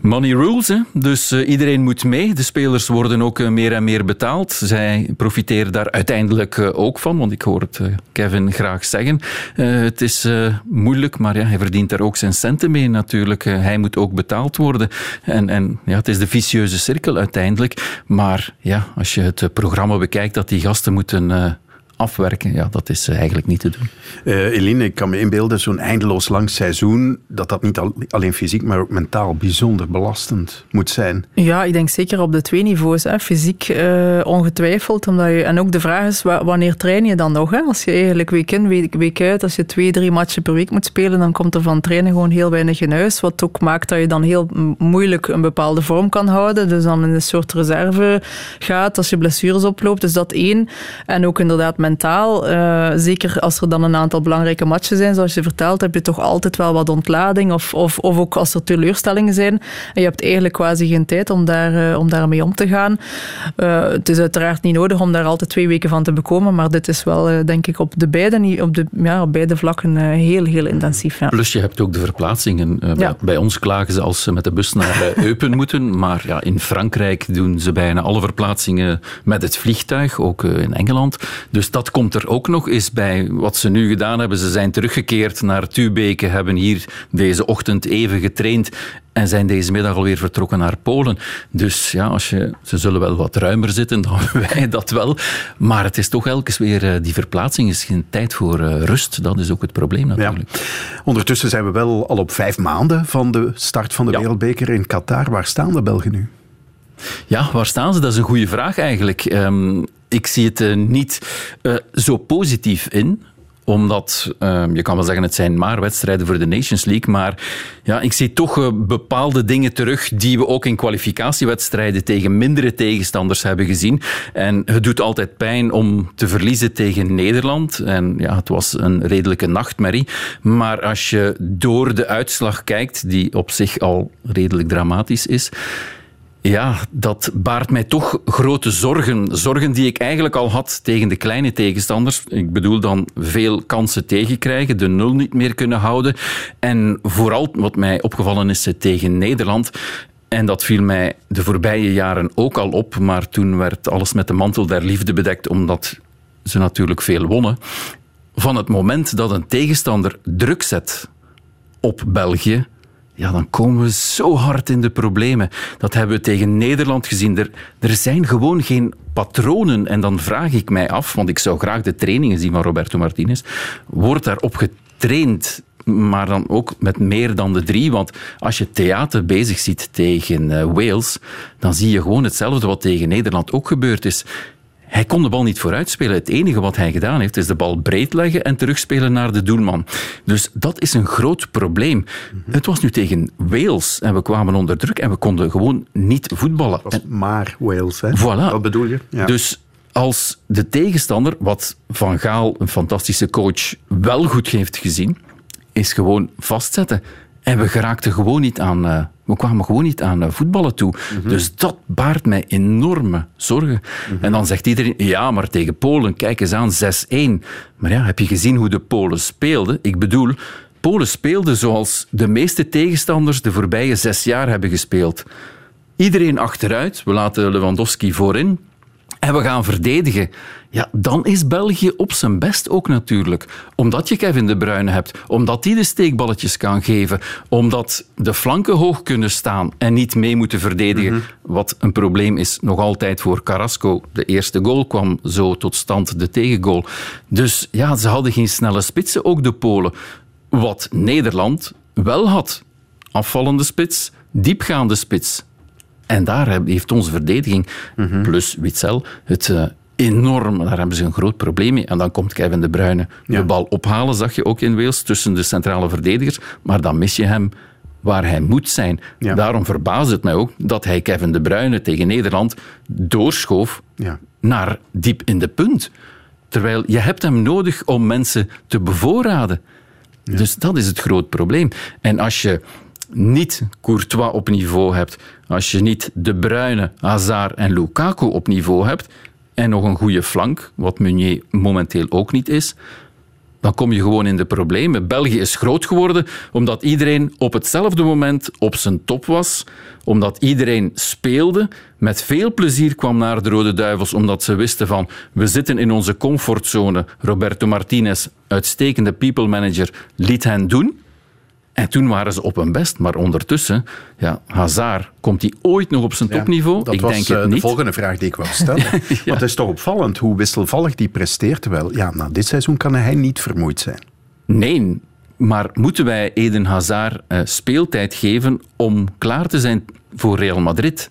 Money rules, hè? dus uh, iedereen moet mee. De spelers worden ook uh, meer en meer betaald. Zij profiteren daar uiteindelijk uh, ook van, want ik hoor het Kevin graag zeggen. het is moeilijk, maar ja, hij verdient daar ook zijn centen mee natuurlijk. hij moet ook betaald worden. En, en ja, het is de vicieuze cirkel uiteindelijk. Maar ja, als je het programma bekijkt dat die gasten moeten afwerken, ja, dat is eh, eigenlijk niet te doen. Uh, Eline, ik kan me inbeelden, zo'n eindeloos lang seizoen, dat dat niet alleen fysiek, maar ook mentaal bijzonder belastend moet zijn. Ja, ik denk zeker op de twee niveaus. Hè. Fysiek uh, ongetwijfeld, omdat je, en ook de vraag is, wanneer train je dan nog? Hè? Als je eigenlijk week in, week, week uit, als je twee, drie matchen per week moet spelen, dan komt er van trainen gewoon heel weinig in huis, wat ook maakt dat je dan heel moeilijk een bepaalde vorm kan houden, dus dan in een soort reserve gaat, als je blessures oploopt, dus dat één. En ook inderdaad mentaal, uh, zeker als er dan een aantal belangrijke matchen zijn, zoals je vertelt, heb je toch altijd wel wat ontlading. Of, of, of ook als er teleurstellingen zijn. En je hebt eigenlijk quasi geen tijd om, daar, uh, om daarmee om te gaan. Uh, het is uiteraard niet nodig om daar altijd twee weken van te bekomen, maar dit is wel, denk ik, op, de beide, op, de, ja, op beide vlakken heel, heel intensief. Ja. Plus je hebt ook de verplaatsingen. Ja. Bij ons klagen ze als ze met de bus naar Eupen moeten, maar ja, in Frankrijk doen ze bijna alle verplaatsingen met het vliegtuig, ook in Engeland. Dus dat komt er ook nog eens bij. Wat ze nu gedaan hebben, ze zijn teruggekeerd naar Tubeke, hebben hier deze ochtend even getraind en zijn deze middag alweer vertrokken naar Polen. Dus ja, als je, ze zullen wel wat ruimer zitten dan wij dat wel. Maar het is toch elke weer, eh, die verplaatsing is geen tijd voor eh, rust. Dat is ook het probleem natuurlijk. Ondertussen zijn we wel al op vijf maanden van de start van de Wereldbeker in Qatar. Waar staan de Belgen nu? Ja, waar staan ze? Dat is een goede vraag eigenlijk. Um, ik zie het uh, niet uh, zo positief in omdat, uh, je kan wel zeggen, het zijn maar wedstrijden voor de Nations League, maar ja, ik zie toch uh, bepaalde dingen terug die we ook in kwalificatiewedstrijden tegen mindere tegenstanders hebben gezien. En het doet altijd pijn om te verliezen tegen Nederland. En ja, het was een redelijke nachtmerrie. Maar als je door de uitslag kijkt, die op zich al redelijk dramatisch is, ja, dat baart mij toch grote zorgen. Zorgen die ik eigenlijk al had tegen de kleine tegenstanders. Ik bedoel dan veel kansen tegenkrijgen, de nul niet meer kunnen houden. En vooral, wat mij opgevallen is, tegen Nederland. En dat viel mij de voorbije jaren ook al op, maar toen werd alles met de mantel der liefde bedekt, omdat ze natuurlijk veel wonnen. Van het moment dat een tegenstander druk zet op België, ja, dan komen we zo hard in de problemen. Dat hebben we tegen Nederland gezien. Er, er zijn gewoon geen patronen. En dan vraag ik mij af, want ik zou graag de trainingen zien van Roberto Martinez. Wordt daarop getraind? Maar dan ook met meer dan de drie. Want als je theater bezig ziet tegen uh, Wales, dan zie je gewoon hetzelfde wat tegen Nederland ook gebeurd is. Hij kon de bal niet vooruitspelen. Het enige wat hij gedaan heeft, is de bal breed leggen en terugspelen naar de doelman. Dus dat is een groot probleem. Het was nu tegen Wales en we kwamen onder druk en we konden gewoon niet voetballen. Het was maar Wales, hè? Voilà. Wat bedoel je? Ja. Dus als de tegenstander, wat Van Gaal, een fantastische coach, wel goed heeft gezien, is gewoon vastzetten. En we geraakten gewoon niet aan, uh, we kwamen gewoon niet aan uh, voetballen toe. Mm-hmm. Dus dat baart mij enorme zorgen. Mm-hmm. En dan zegt iedereen, ja, maar tegen Polen, kijk eens aan, 6-1. Maar ja, heb je gezien hoe de Polen speelden? Ik bedoel, Polen speelden zoals de meeste tegenstanders de voorbije zes jaar hebben gespeeld. Iedereen achteruit, we laten Lewandowski voorin en we gaan verdedigen. Ja, dan is België op zijn best ook natuurlijk. Omdat je Kevin De Bruyne hebt, omdat die de steekballetjes kan geven, omdat de flanken hoog kunnen staan en niet mee moeten verdedigen. Mm -hmm. Wat een probleem is nog altijd voor Carrasco. De eerste goal kwam zo tot stand, de tegengoal. Dus ja, ze hadden geen snelle spitsen, ook de Polen. Wat Nederland wel had. Afvallende spits, diepgaande spits. En daar heeft onze verdediging, mm -hmm. plus Witzel, het uh, enorm, daar hebben ze een groot probleem mee. En dan komt Kevin De Bruyne ja. de bal ophalen, zag je ook in Wales, tussen de centrale verdedigers. Maar dan mis je hem waar hij moet zijn. Ja. Daarom verbaast het mij ook dat hij Kevin De Bruyne tegen Nederland doorschoof ja. naar diep in de punt. Terwijl je hebt hem nodig om mensen te bevoorraden. Dus dat is het groot probleem. En als je niet Courtois op niveau hebt, als je niet De Bruyne, Hazard en Lukaku op niveau hebt, en nog een goede flank, wat Meunier momenteel ook niet is, dan kom je gewoon in de problemen. België is groot geworden omdat iedereen op hetzelfde moment op zijn top was, omdat iedereen speelde, met veel plezier kwam naar de Rode Duivels, omdat ze wisten van we zitten in onze comfortzone. Roberto Martinez, uitstekende people manager, liet hen doen. En toen waren ze op hun best. Maar ondertussen, ja, Hazard, komt hij ooit nog op zijn topniveau? Dat ik was denk het eh, niet. de volgende vraag die ik wou stellen. Want het is toch opvallend hoe wisselvallig die presteert. Terwijl, ja, na dit seizoen kan hij niet vermoeid zijn. Nee, maar moeten wij Eden Hazard eh, speeltijd geven om klaar te zijn voor Real Madrid?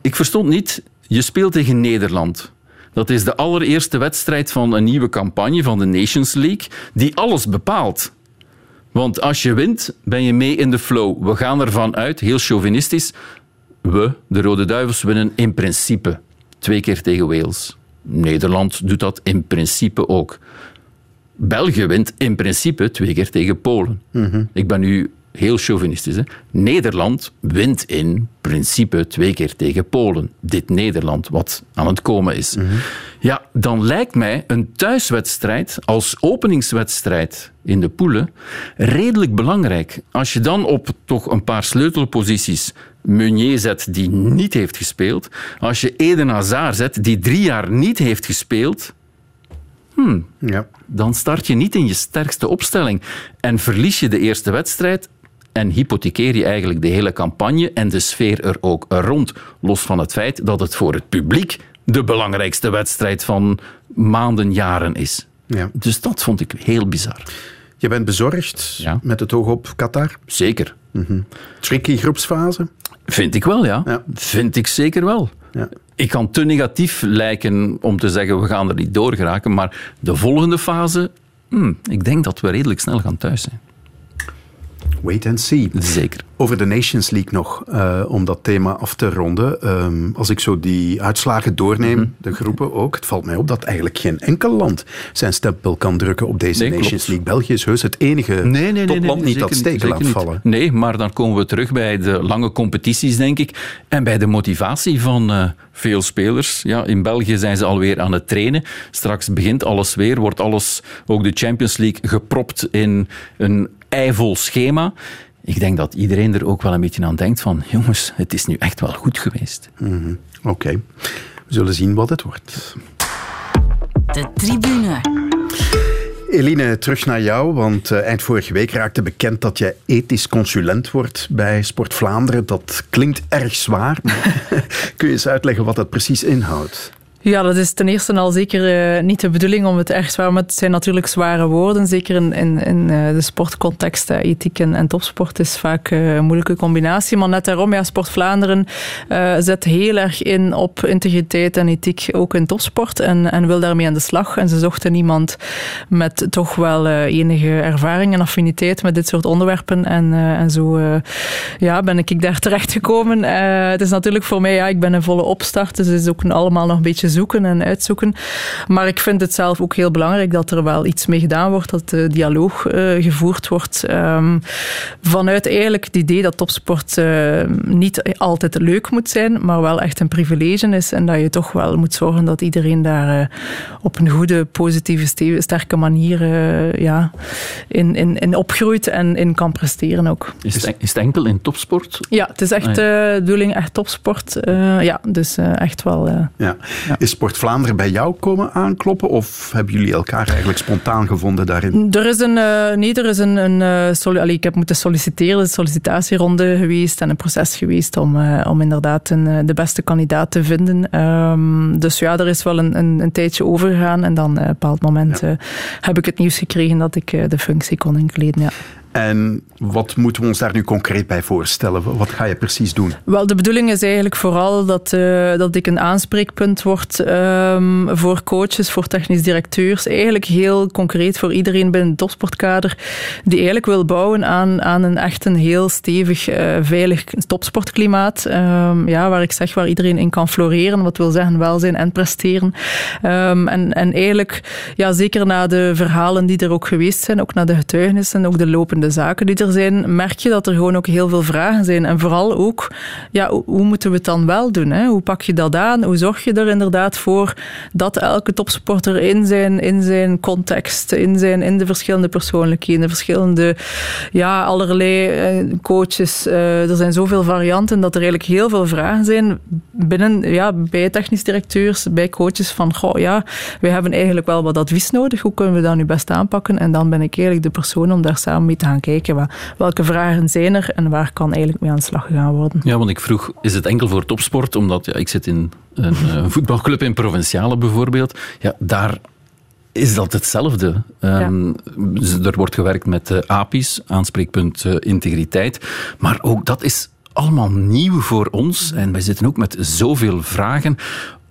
Ik verstond niet, je speelt tegen Nederland. Dat is de allereerste wedstrijd van een nieuwe campagne van de Nations League, die alles bepaalt. Want als je wint, ben je mee in de flow. We gaan ervan uit, heel chauvinistisch, we, de Rode Duivels, winnen in principe twee keer tegen Wales. Nederland doet dat in principe ook. België wint in principe twee keer tegen Polen. Ik ben nu heel chauvinistisch. Hè? Nederland wint in principe twee keer tegen Polen. Dit Nederland, wat aan het komen is. Ja, dan lijkt mij een thuiswedstrijd als openingswedstrijd in de poelen redelijk belangrijk. Als je dan op toch een paar sleutelposities Meunier zet die niet heeft gespeeld, als je Eden Hazard zet die drie jaar niet heeft gespeeld, hmm, Ja. dan start je niet in je sterkste opstelling en verlies je de eerste wedstrijd en hypothekeer je eigenlijk de hele campagne en de sfeer er ook rond. Los van het feit dat het voor het publiek de belangrijkste wedstrijd van maanden, jaren is. Ja. Dus dat vond ik heel bizar. Je bent bezorgd Ja. met het oog op Qatar. Zeker. Tricky groepsfase. Vind ik wel, ja. Ja. Vind ik zeker wel. Ja. Ik kan te negatief lijken om te zeggen we gaan er niet door geraken, maar de volgende fase, hmm, ik denk dat we redelijk snel gaan thuis zijn. Wait and see. Zeker. Over de Nations League nog, eh, om dat thema af te ronden. Ehm, als ik zo die uitslagen doorneem, Mhm. de groepen ook, het valt mij op dat eigenlijk geen enkel land zijn stempel kan drukken op deze Nee, klopt. Nations League. België is heus het enige topland niet dat steken laat niet. vallen. Nee, maar dan komen we terug bij de lange competities, denk ik. En bij de motivatie van eh, veel spelers. Ja, in België zijn ze alweer aan het trainen. Straks begint alles weer, wordt alles, ook de Champions League, gepropt in een eivol schema. Ik denk dat iedereen er ook wel een beetje aan denkt van, jongens, het is nu echt wel goed geweest. Mhm. Oké, we zullen zien wat het wordt. De tribune. Eline, terug naar jou, want eh, eind vorige week raakte bekend dat jij ethisch consulent wordt bij Sport Vlaanderen. Dat klinkt erg zwaar. Kun je eens uitleggen wat dat precies inhoudt? Ja, dat is ten eerste al zeker eh, niet de bedoeling om het erg zwaar, maar het zijn natuurlijk zware woorden. Zeker in, in, in eh, de sportcontext. ethiek en, topsport is vaak eh, een moeilijke combinatie. Maar net daarom, ja, Sport Vlaanderen zet heel erg in op integriteit en ethiek, ook in topsport. En, en wil daarmee aan de slag. En ze zochten iemand met toch wel enige ervaring en affiniteit met dit soort onderwerpen. En, en zo ja, ben ik daar terechtgekomen. Eh het is natuurlijk voor mij, ja, ik ben een volle opstart. Dus het is ook allemaal nog een beetje zoeken en uitzoeken. Maar ik vind het zelf ook heel belangrijk dat er wel iets mee gedaan wordt, dat de dialoog eh, gevoerd wordt. Ehm, vanuit eigenlijk het idee dat topsport eh, niet altijd leuk moet zijn, maar wel echt een privilege is. En dat je toch wel moet zorgen dat iedereen daar eh, op een goede, positieve, ste- sterke manier ja, in, in, in opgroeit en in kan presteren ook. Is het, is het enkel in topsport? Ja, het is echt Ah, de bedoeling, echt topsport. Eh, ja, dus eh, echt wel. eh, Ja. Is Sport Vlaanderen bij jou komen aankloppen of hebben jullie elkaar eigenlijk spontaan gevonden daarin? Er is een, eh, nee, er is een, een eh, allee, ik heb moeten solliciteren, een sollicitatieronde geweest en een proces geweest om, eh, om inderdaad een, de beste kandidaat te vinden. Ehm, dus ja, er is wel een, een, een tijdje overgegaan en dan op een bepaald moment heb ik het nieuws gekregen dat ik de functie kon inkleden. Ja. En wat moeten we ons daar nu concreet bij voorstellen? Wat ga je precies doen? Wel, de bedoeling is eigenlijk vooral dat, eh, dat ik een aanspreekpunt word ehm, voor coaches, voor technisch directeurs. Eigenlijk heel concreet voor iedereen binnen het topsportkader die eigenlijk wil bouwen aan, aan een echt een heel stevig, eh, veilig topsportklimaat. Ehm, ja, waar ik zeg waar iedereen in kan floreren. Wat wil zeggen welzijn en presteren. Ehm, en, en eigenlijk, ja, zeker na de verhalen die er ook geweest zijn, ook na de getuigenissen, ook de lopende vrijblijvende zaken die er zijn, merk je dat er gewoon ook heel veel vragen zijn. En vooral ook, ja, hoe moeten we het dan wel doen? Hè? Hoe pak je dat aan? Hoe zorg je er inderdaad voor dat elke topsporter in zijn, in zijn context, in, zijn, in de verschillende persoonlijkheden, de verschillende, ja, allerlei eh, coaches. Uh, er zijn zoveel varianten dat er eigenlijk heel veel vragen zijn binnen, ja, bij technisch directeurs, bij coaches van, goh, ja, wij hebben eigenlijk wel wat advies nodig. Hoe kunnen we dat nu best aanpakken? En dan ben ik eigenlijk de persoon om daar samen mee te gaan kijken. Welke vragen zijn er en waar kan eigenlijk mee aan de slag gegaan worden? Ja, want ik vroeg, is het enkel voor topsport? Omdat ja, ik zit in een uh, voetbalclub in Provinciale bijvoorbeeld. Ja, daar is dat hetzelfde. Um, Er wordt gewerkt met uh, API's, aanspreekpunt uh, integriteit. Maar ook dat is allemaal nieuw voor ons. En wij zitten ook met zoveel vragen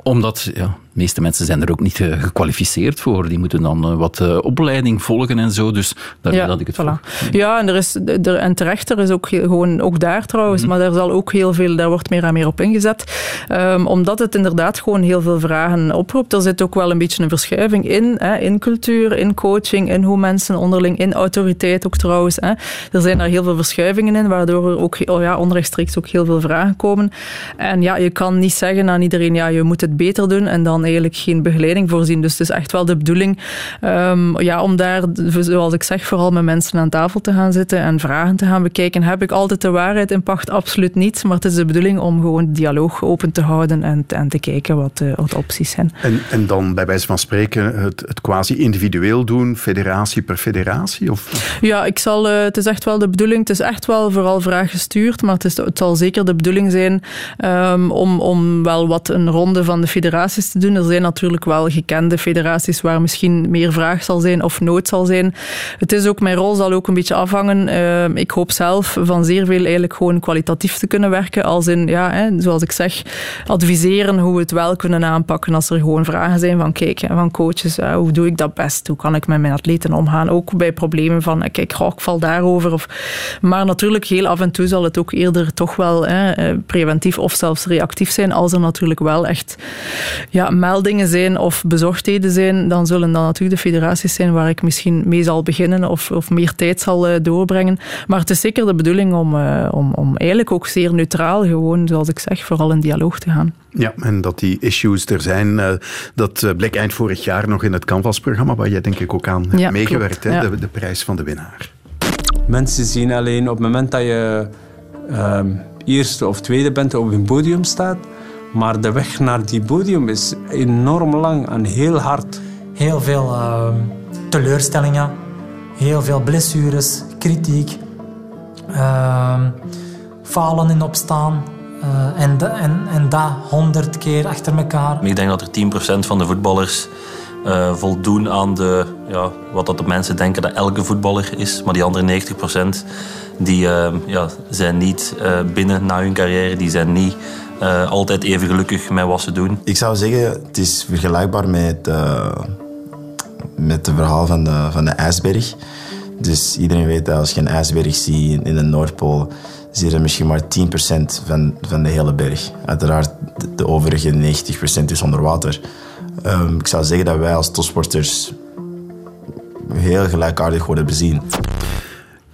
omdat ja, de meeste mensen zijn er ook niet uh, gekwalificeerd voor. Die moeten dan uh, wat uh, opleiding volgen en zo. Dus daar ja, dat ik het voilà. Ja, en, er is, er, en terecht, er is ook gewoon, ook daar trouwens, mm -hmm. maar daar zal ook heel veel, daar wordt meer en meer op ingezet. Um, omdat het inderdaad gewoon heel veel vragen oproept. Er zit ook wel een beetje een verschuiving in, hè, in cultuur, in coaching, in hoe mensen onderling, in autoriteit ook trouwens. Hè. Er zijn daar heel veel verschuivingen in, waardoor er ook oh ja, onrechtstreeks ook heel veel vragen komen. En ja, je kan niet zeggen aan iedereen, ja, je moet het beter doen en dan eigenlijk geen begeleiding voorzien. Dus het is echt wel de bedoeling um, ja, om daar, zoals ik zeg, vooral met mensen aan tafel te gaan zitten en vragen te gaan bekijken. Heb ik altijd de waarheid in pacht? Absoluut niet. Maar het is de bedoeling om gewoon de dialoog open te houden en, en te kijken wat, uh, wat opties zijn. En, en dan bij wijze van spreken het, het quasi individueel doen, federatie per federatie? Of? Ja, ik zal, uh, het is echt wel de bedoeling. Het is echt wel vooral vraaggestuurd, maar het, is, het zal zeker de bedoeling zijn um, om, om wel wat een ronde van de federaties te doen. Er zijn natuurlijk wel gekende federaties waar misschien meer vraag zal zijn of nood zal zijn. Het is ook, mijn rol zal ook een beetje afhangen. Uh, ik hoop zelf van zeer veel eigenlijk gewoon kwalitatief te kunnen werken. Als in, ja, hè, zoals ik zeg, adviseren hoe we het wel kunnen aanpakken als er gewoon vragen zijn van kijk, van coaches, uh, hoe doe ik dat best? Hoe kan ik met mijn atleten omgaan? Ook bij problemen van kijk, goh, ik val daarover. Of, maar natuurlijk, heel af en toe zal het ook eerder toch wel hè, preventief of zelfs reactief zijn als er natuurlijk wel echt ja, meldingen zijn of bezorgdheden zijn, dan zullen dat natuurlijk de federaties zijn waar ik misschien mee zal beginnen of, of meer tijd zal uh, doorbrengen. Maar het is zeker de bedoeling om, uh, om, om eigenlijk ook zeer neutraal, gewoon zoals ik zeg, vooral in dialoog te gaan. Ja, en dat die issues er zijn, uh, dat bleek eind vorig jaar nog in het Canvas-programma, waar jij denk ik ook aan hebt ja, meegewerkt, hè? Ja. De, de prijs van de winnaar. Mensen zien alleen op het moment dat je eerste of tweede bent op een podium staat, maar de weg naar die podium is enorm lang en heel hard. Heel veel uh, teleurstellingen, heel veel blessures, kritiek, uh, falen in opstaan. Uh, en, de, en, en dat honderd keer achter elkaar. Ik denk dat er 10% van de voetballers uh, voldoen aan de, ja, wat dat de mensen denken dat elke voetballer is. Maar die andere 90% die, uh, ja, zijn niet binnen na hun carrière. Die zijn niet uh, altijd even gelukkig met wat ze doen. Ik zou zeggen, het is vergelijkbaar met, uh, met het verhaal van de, van de ijsberg. Dus iedereen weet dat als je een ijsberg ziet in de Noordpool, zie je misschien maar 10% van, van de hele berg. Uiteraard, de, overige 90% is onder water. Um, ik zou zeggen dat wij als topsporters heel gelijkaardig worden bezien.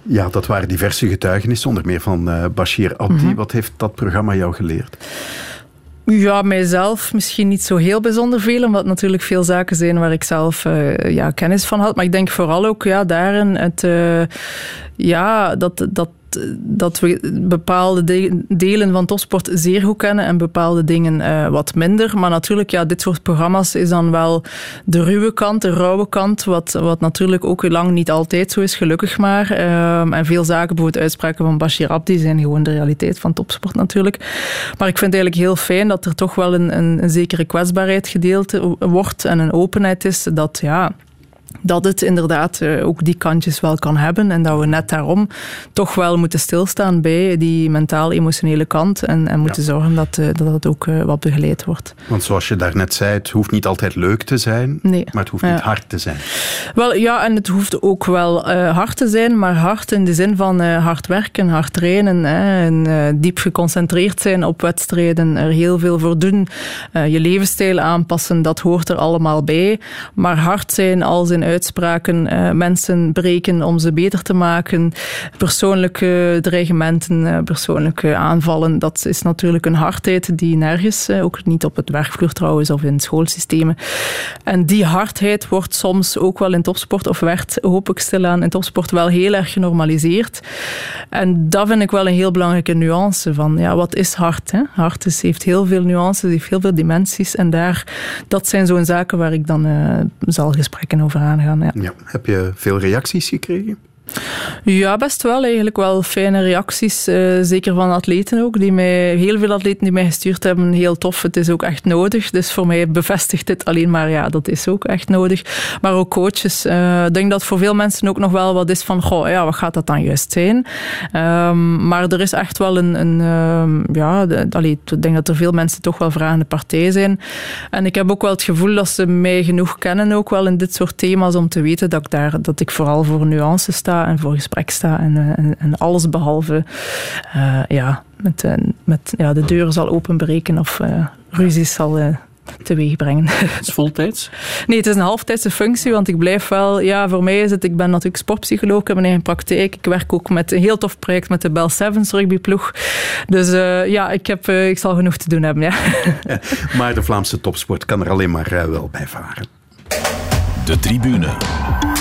Ja, dat waren diverse getuigenissen, onder meer van uh, Bashir Abdi. Mm -hmm. Wat heeft dat programma jou geleerd? Ja, mijzelf misschien niet zo heel bijzonder veel, omdat natuurlijk veel zaken zijn waar ik zelf uh, ja, kennis van had. Maar ik denk vooral ook ja, daarin het, uh, ja, dat, dat dat we bepaalde de delen van topsport zeer goed kennen en bepaalde dingen uh, wat minder. Maar natuurlijk, ja, dit soort programma's is dan wel de ruwe kant, de rauwe kant, wat, wat natuurlijk ook lang niet altijd zo is, gelukkig maar. Uh, en veel zaken, bijvoorbeeld uitspraken van Bashir Abdi, zijn gewoon de realiteit van topsport natuurlijk. Maar ik vind eigenlijk heel fijn dat er toch wel een, een, een zekere kwetsbaarheid gedeeld wordt en een openheid is dat, ja, dat het inderdaad ook die kantjes wel kan hebben en dat we net daarom toch wel moeten stilstaan bij die mentaal-emotionele kant en, en moeten ja. zorgen dat, dat het ook wat begeleid wordt. Want zoals je daarnet zei, het hoeft niet altijd leuk te zijn, nee. maar het hoeft niet hard te zijn. Wel ja, en het hoeft ook wel uh, hard te zijn, maar hard in de zin van uh, hard werken, hard trainen hè, en uh, diep geconcentreerd zijn op wedstrijden, er heel veel voor doen, je levensstijl aanpassen, dat hoort er allemaal bij. Maar hard zijn als in uitspraken uh, mensen breken om ze beter te maken. Persoonlijke dreigementen, uh, persoonlijke aanvallen, dat is natuurlijk een hardheid die nergens, uh, ook niet op het werkvloer trouwens of in schoolsystemen. En die hardheid wordt soms ook wel in topsport, of werd hoop ik stilaan in topsport wel heel erg genormaliseerd. En dat vind ik wel een heel belangrijke nuance van, ja, wat is hard? Hè? Hard is, heeft heel veel nuances, heeft heel veel dimensies en daar, dat zijn zo'n zaken waar ik dan zal gesprekken over Ja. Heb je veel reacties gekregen? Ja, best wel. Eigenlijk wel fijne reacties. Uh, zeker van atleten ook. Die mij, heel veel atleten die mij gestuurd hebben. Heel tof. Het is ook echt nodig. Dus voor mij bevestigt dit alleen maar, ja, dat is ook echt nodig. Maar ook coaches. Uh, ik denk dat voor veel mensen ook nog wel wat is van, goh, ja, wat gaat dat dan juist zijn? Um, maar er is echt wel een, een um, ja, de, ik denk dat er veel mensen toch wel vragende partij zijn. En ik heb ook wel het gevoel dat ze mij genoeg kennen ook wel in dit soort thema's om te weten dat ik daar, dat ik vooral voor nuances sta en voor gesprek sta en, en, en alles behalve uh, ja, met, uh, met ja, de deuren zal openbreken of uh, ruzies zal uh, teweeg brengen. Het is voltijds? Nee, het is een halftijdse functie, want ik blijf wel... Ja, voor mij is het... Ik ben natuurlijk sportpsycholoog, ik heb mijn eigen praktijk. Ik werk ook met een heel tof project met de Bell Sevens rugbyploeg. Dus uh, ja, ik, heb, uh, ik zal genoeg te doen hebben, ja. ja maar de Vlaamse topsport kan er alleen maar uh, wel bij varen. De tribune.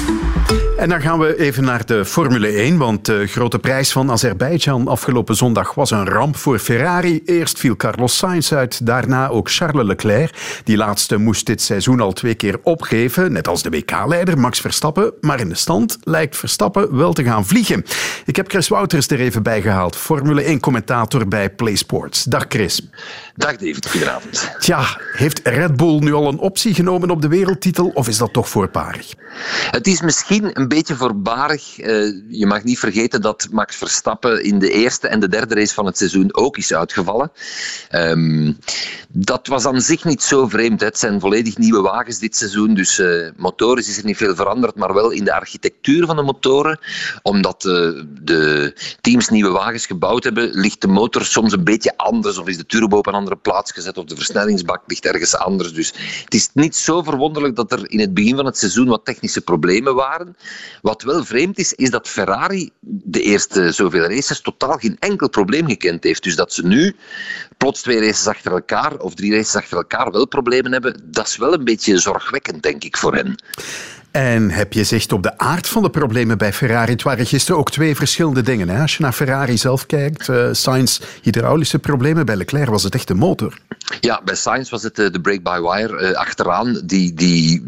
En dan gaan we even naar de Formule 1, want de grote prijs van Azerbeidzjan afgelopen zondag was een ramp voor Ferrari. Eerst viel Carlos Sainz uit, daarna ook Charles Leclerc. Die laatste moest dit seizoen al twee keer opgeven, net als de WK-leider Max Verstappen. Maar in de stand lijkt Verstappen wel te gaan vliegen. Ik heb Chris Wouters er even bij gehaald, Formule 1-commentator bij PlaySports. Dag Chris. Dag David, goedenavond. Tja, heeft Red Bull nu al een optie genomen op de wereldtitel of is dat toch voorbarig? Het is misschien een beetje voorbarig. Uh, je mag niet vergeten dat Max Verstappen in de eerste en de derde race van het seizoen ook is uitgevallen. Um, dat was aan zich niet zo vreemd. Het zijn volledig nieuwe wagens dit seizoen, dus uh, motorisch is er niet veel veranderd, maar wel in de architectuur van de motoren. Omdat uh, de teams nieuwe wagens gebouwd hebben, ligt de motor soms een beetje anders of is de turbo op een andere plaats gezet of de versnellingsbak ligt ergens anders. Dus het is niet zo verwonderlijk dat er in het begin van het seizoen wat technische problemen waren. Wat wel vreemd is, is dat Ferrari de eerste zoveel races totaal geen enkel probleem gekend heeft. Dus dat ze nu plots twee races achter elkaar of drie races achter elkaar wel problemen hebben, dat is wel een beetje zorgwekkend, denk ik, voor hen. En heb je zicht op de aard van de problemen bij Ferrari? Het waren gisteren ook twee verschillende dingen. Hè? Als je naar Ferrari zelf kijkt, uh, Sainz hydraulische problemen. Bij Leclerc was het echt de motor. Ja, bij Sainz was het uh, de brake-by-wire uh, achteraan die, die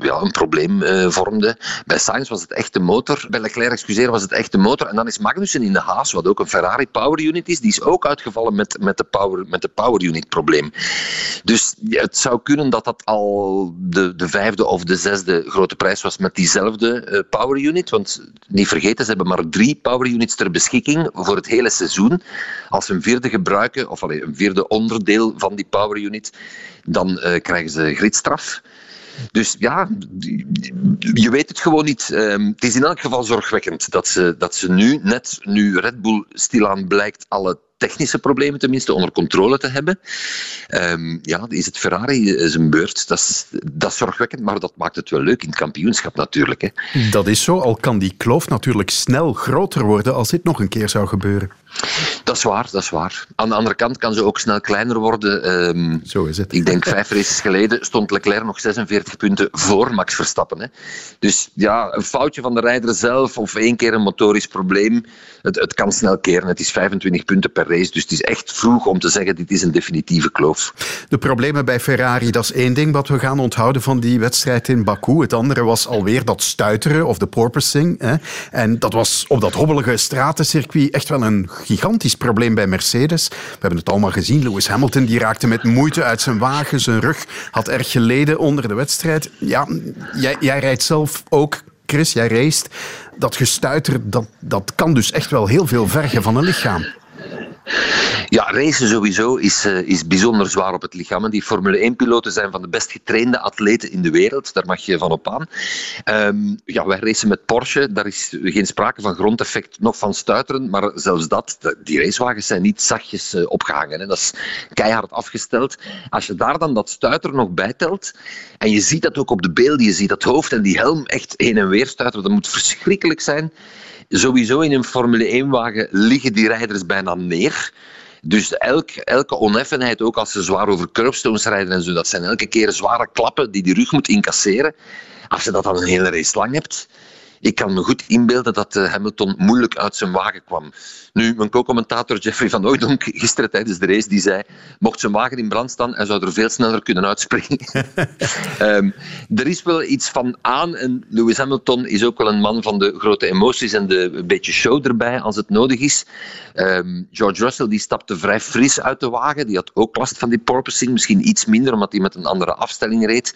ja, een probleem vormde. Bij Sainz was het echt de motor. Bij Leclerc, excuseer, was het echt de motor. En dan is Magnussen in de Haas, wat ook een Ferrari power unit is, die is ook uitgevallen met, met, de, power, met de power unit probleem. Dus het zou kunnen dat dat al de, de vijfde of de zesde grote prijs was met diezelfde uh, power unit. Want niet vergeten, ze hebben maar drie power units ter beschikking voor het hele seizoen. Als ze een vierde gebruiken, of allee, een vierde onderdeel van die power unit, dan uh, krijgen ze gridstraf. Dus ja, je weet het gewoon niet. Um, het is in elk geval zorgwekkend dat ze, dat ze nu, net nu Red Bull stilaan blijkt alle technische problemen tenminste onder controle te hebben. Um, ja, is het Ferrari zijn beurt. Dat is, dat is zorgwekkend, maar dat maakt het wel leuk in het kampioenschap natuurlijk. Hè. Dat is zo, al kan die kloof natuurlijk snel groter worden als dit nog een keer zou gebeuren. Dat is waar, dat is waar. Aan de andere kant kan ze ook snel kleiner worden. Um, Zo is het. Ik denk vijf races geleden stond Leclerc nog 46 punten voor Max Verstappen. Hè. Dus ja, een foutje van de rijder zelf of één keer een motorisch probleem, het, het kan snel keren. Het is 25 punten per race, dus het is echt vroeg om te zeggen dit is een definitieve kloof. De problemen bij Ferrari, dat is één ding wat we gaan onthouden van die wedstrijd in Baku. Het andere was alweer dat stuiteren of de porpoising. Hè. En dat was op dat hobbelige stratencircuit echt wel een gigantisch probleem bij Mercedes. We hebben het allemaal gezien. Lewis Hamilton die raakte met moeite uit zijn wagen. Zijn rug had erg geleden onder de wedstrijd. Ja, jij, jij rijdt zelf ook, Chris, jij race. Dat gestuiter, dat, dat kan dus echt wel heel veel vergen van een lichaam. Ja, racen sowieso is, uh, is bijzonder zwaar op het lichaam. Die Formule 1-piloten zijn van de best getrainde atleten in de wereld. Daar mag je van op aan. Um, ja, wij racen met Porsche. Daar is geen sprake van grondeffect, nog van stuiteren. Maar zelfs dat, die racewagens zijn niet zachtjes uh, opgehangen. Hè. Dat is keihard afgesteld. Als je daar dan dat stuiter nog bijtelt, en je ziet dat ook op de beelden, je ziet dat hoofd en die helm echt heen en weer stuiteren, dat moet verschrikkelijk zijn. Sowieso in een Formule 1-wagen liggen die rijders bijna neer. Dus elk, elke oneffenheid, ook als ze zwaar over curbstones rijden en zo, dat zijn elke keer zware klappen die die rug moet incasseren. Als je dat dan een hele race lang hebt, ik kan me goed inbeelden dat uh, Hamilton moeilijk uit zijn wagen kwam. Nu, mijn co-commentator Jeffrey van Ooydonk gisteren tijdens de race, die zei, mocht zijn wagen in brand staan, hij zou er veel sneller kunnen uitspringen. um, er is wel iets van aan en Lewis Hamilton is ook wel een man van de grote emoties en de een beetje show erbij als het nodig is. Um, George Russell die stapte vrij fris uit de wagen, die had ook last van die porpoising, misschien iets minder omdat hij met een andere afstelling reed.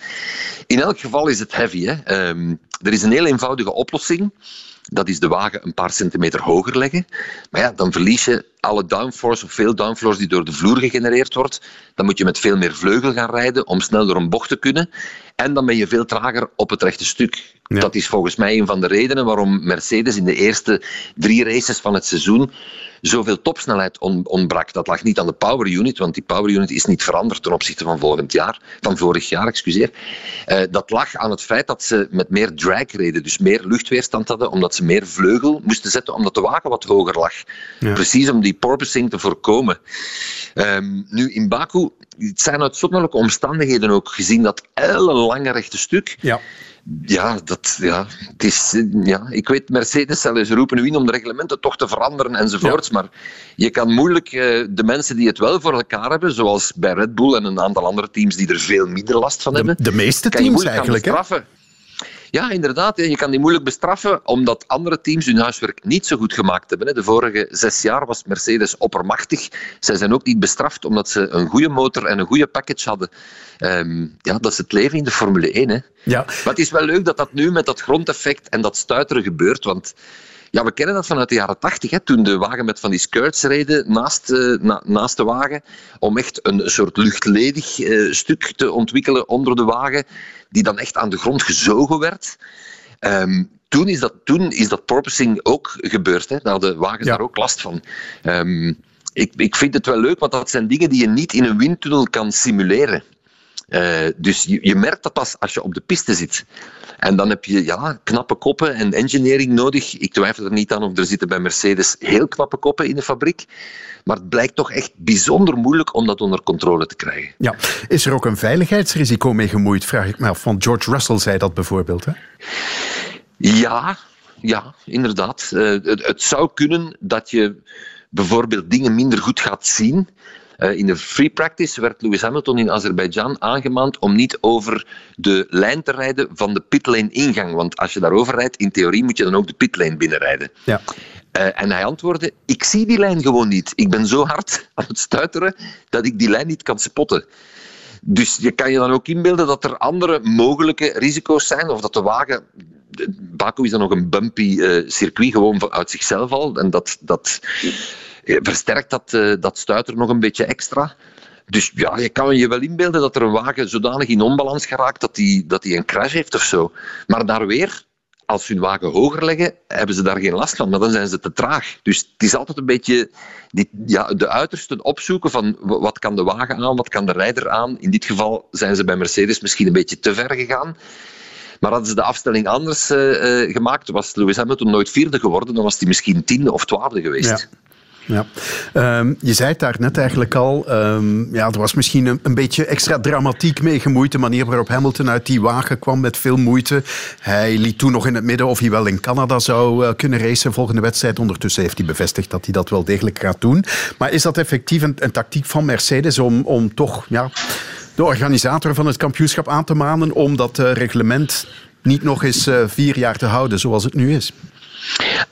In elk geval is het heavy. Hè? Um, er is een heel eenvoudige oplossing. Dat is de wagen een paar centimeter hoger leggen. Maar ja, dan verlies je alle downforce of veel downforce die door de vloer gegenereerd wordt. Dan moet je met veel meer vleugel gaan rijden om snel door een bocht te kunnen. En dan ben je veel trager op het rechte stuk. Ja. Dat is volgens mij een van de redenen waarom Mercedes in de eerste drie races van het seizoen zoveel topsnelheid on ontbrak. Dat lag niet aan de power unit, want die power unit is niet veranderd ten opzichte van volgend jaar, van vorig jaar, excuseer. Uh, dat lag aan het feit dat ze met meer drag reden, dus meer luchtweerstand hadden, omdat ze meer vleugel moesten zetten, omdat de wagen wat hoger lag. Ja. Precies om die porpoising te voorkomen. Um, nu, in Baku, het zijn uitzonderlijke omstandigheden ook, gezien dat ellenlange rechte stuk. Ja ja, dat, ja, het is, ja, ik weet, Mercedes zal eens roepen in om de reglementen toch te veranderen enzovoorts. Ja. Maar je kan moeilijk uh, de mensen die het wel voor elkaar hebben, zoals bij Red Bull en een aantal andere teams die er veel minder last van hebben. De, de meeste teams eigenlijk, hè? Ja, inderdaad. Je kan die moeilijk bestraffen, omdat andere teams hun huiswerk niet zo goed gemaakt hebben. De vorige zes jaar was Mercedes oppermachtig. Zij zijn ook niet bestraft, omdat ze een goede motor en een goede package hadden. Um, ja, dat is het leven in de Formule 1. Hè. Ja. Maar het is wel leuk dat dat nu met dat grondeffect en dat stuiteren gebeurt, want... Ja, we kennen dat vanuit de jaren tachtig, toen de wagen met van die skirts reden naast, uh, na, naast de wagen, om echt een soort luchtledig uh, stuk te ontwikkelen onder de wagen, die dan echt aan de grond gezogen werd. Um, toen, is dat, toen is dat porpoising ook gebeurd. Hè. Daar hadden wagens ja. daar ook last van. Um, ik, ik vind het wel leuk, want dat zijn dingen die je niet in een windtunnel kan simuleren. Uh, dus je, je, merkt dat pas als je op de piste zit. En dan heb je ja, knappe koppen en engineering nodig. Ik twijfel er niet aan of er zitten bij Mercedes heel knappe koppen in de fabriek. Maar het blijkt toch echt bijzonder moeilijk om dat onder controle te krijgen. Ja. Is er ook een veiligheidsrisico mee gemoeid, vraag ik me af. Want George Russell zei dat bijvoorbeeld. Hè? Ja, ja, inderdaad. Uh, het, het zou kunnen dat je bijvoorbeeld dingen minder goed gaat zien. Uh, in de free practice werd Lewis Hamilton in Azerbeidzjan aangemaand om niet over de lijn te rijden van de pitlane ingang. Want als je daarover rijdt, in theorie moet je dan ook de pitlane binnenrijden. Ja. Uh, en hij antwoordde, ik zie die lijn gewoon niet. Ik ben zo hard aan het stuiteren dat ik die lijn niet kan spotten. Dus je kan je dan ook inbeelden dat er andere mogelijke risico's zijn, of dat de wagen Baku is dan nog een bumpy uh, circuit, gewoon uit zichzelf al. En dat, dat versterkt dat, uh, dat stuiter nog een beetje extra. Dus ja, je kan je wel inbeelden dat er een wagen zodanig in onbalans geraakt dat hij dat die een crash heeft of zo. Maar daar weer, als ze hun wagen hoger leggen, hebben ze daar geen last van, maar dan zijn ze te traag. Dus het is altijd een beetje die, ja, de uitersten opzoeken van wat kan de wagen aan, wat kan de rijder aan. In dit geval zijn ze bij Mercedes misschien een beetje te ver gegaan. Maar hadden ze de afstelling anders uh, uh, gemaakt, was Lewis Hamilton nooit vierde geworden, dan was hij misschien tiende of twaalfde geweest. Ja. Um, je zei het daar net eigenlijk al. Um, ja, er was misschien een, beetje extra dramatiek mee gemoeid. De manier waarop Hamilton uit die wagen kwam met veel moeite. Hij liet toen nog in het midden of hij wel in Canada zou uh, kunnen racen volgende wedstrijd. Ondertussen heeft hij bevestigd dat hij dat wel degelijk gaat doen. Maar is dat effectief een, tactiek van Mercedes om, om toch ja, de organisator van het kampioenschap aan te manen om dat uh, reglement niet nog eens uh, vier jaar te houden zoals het nu is?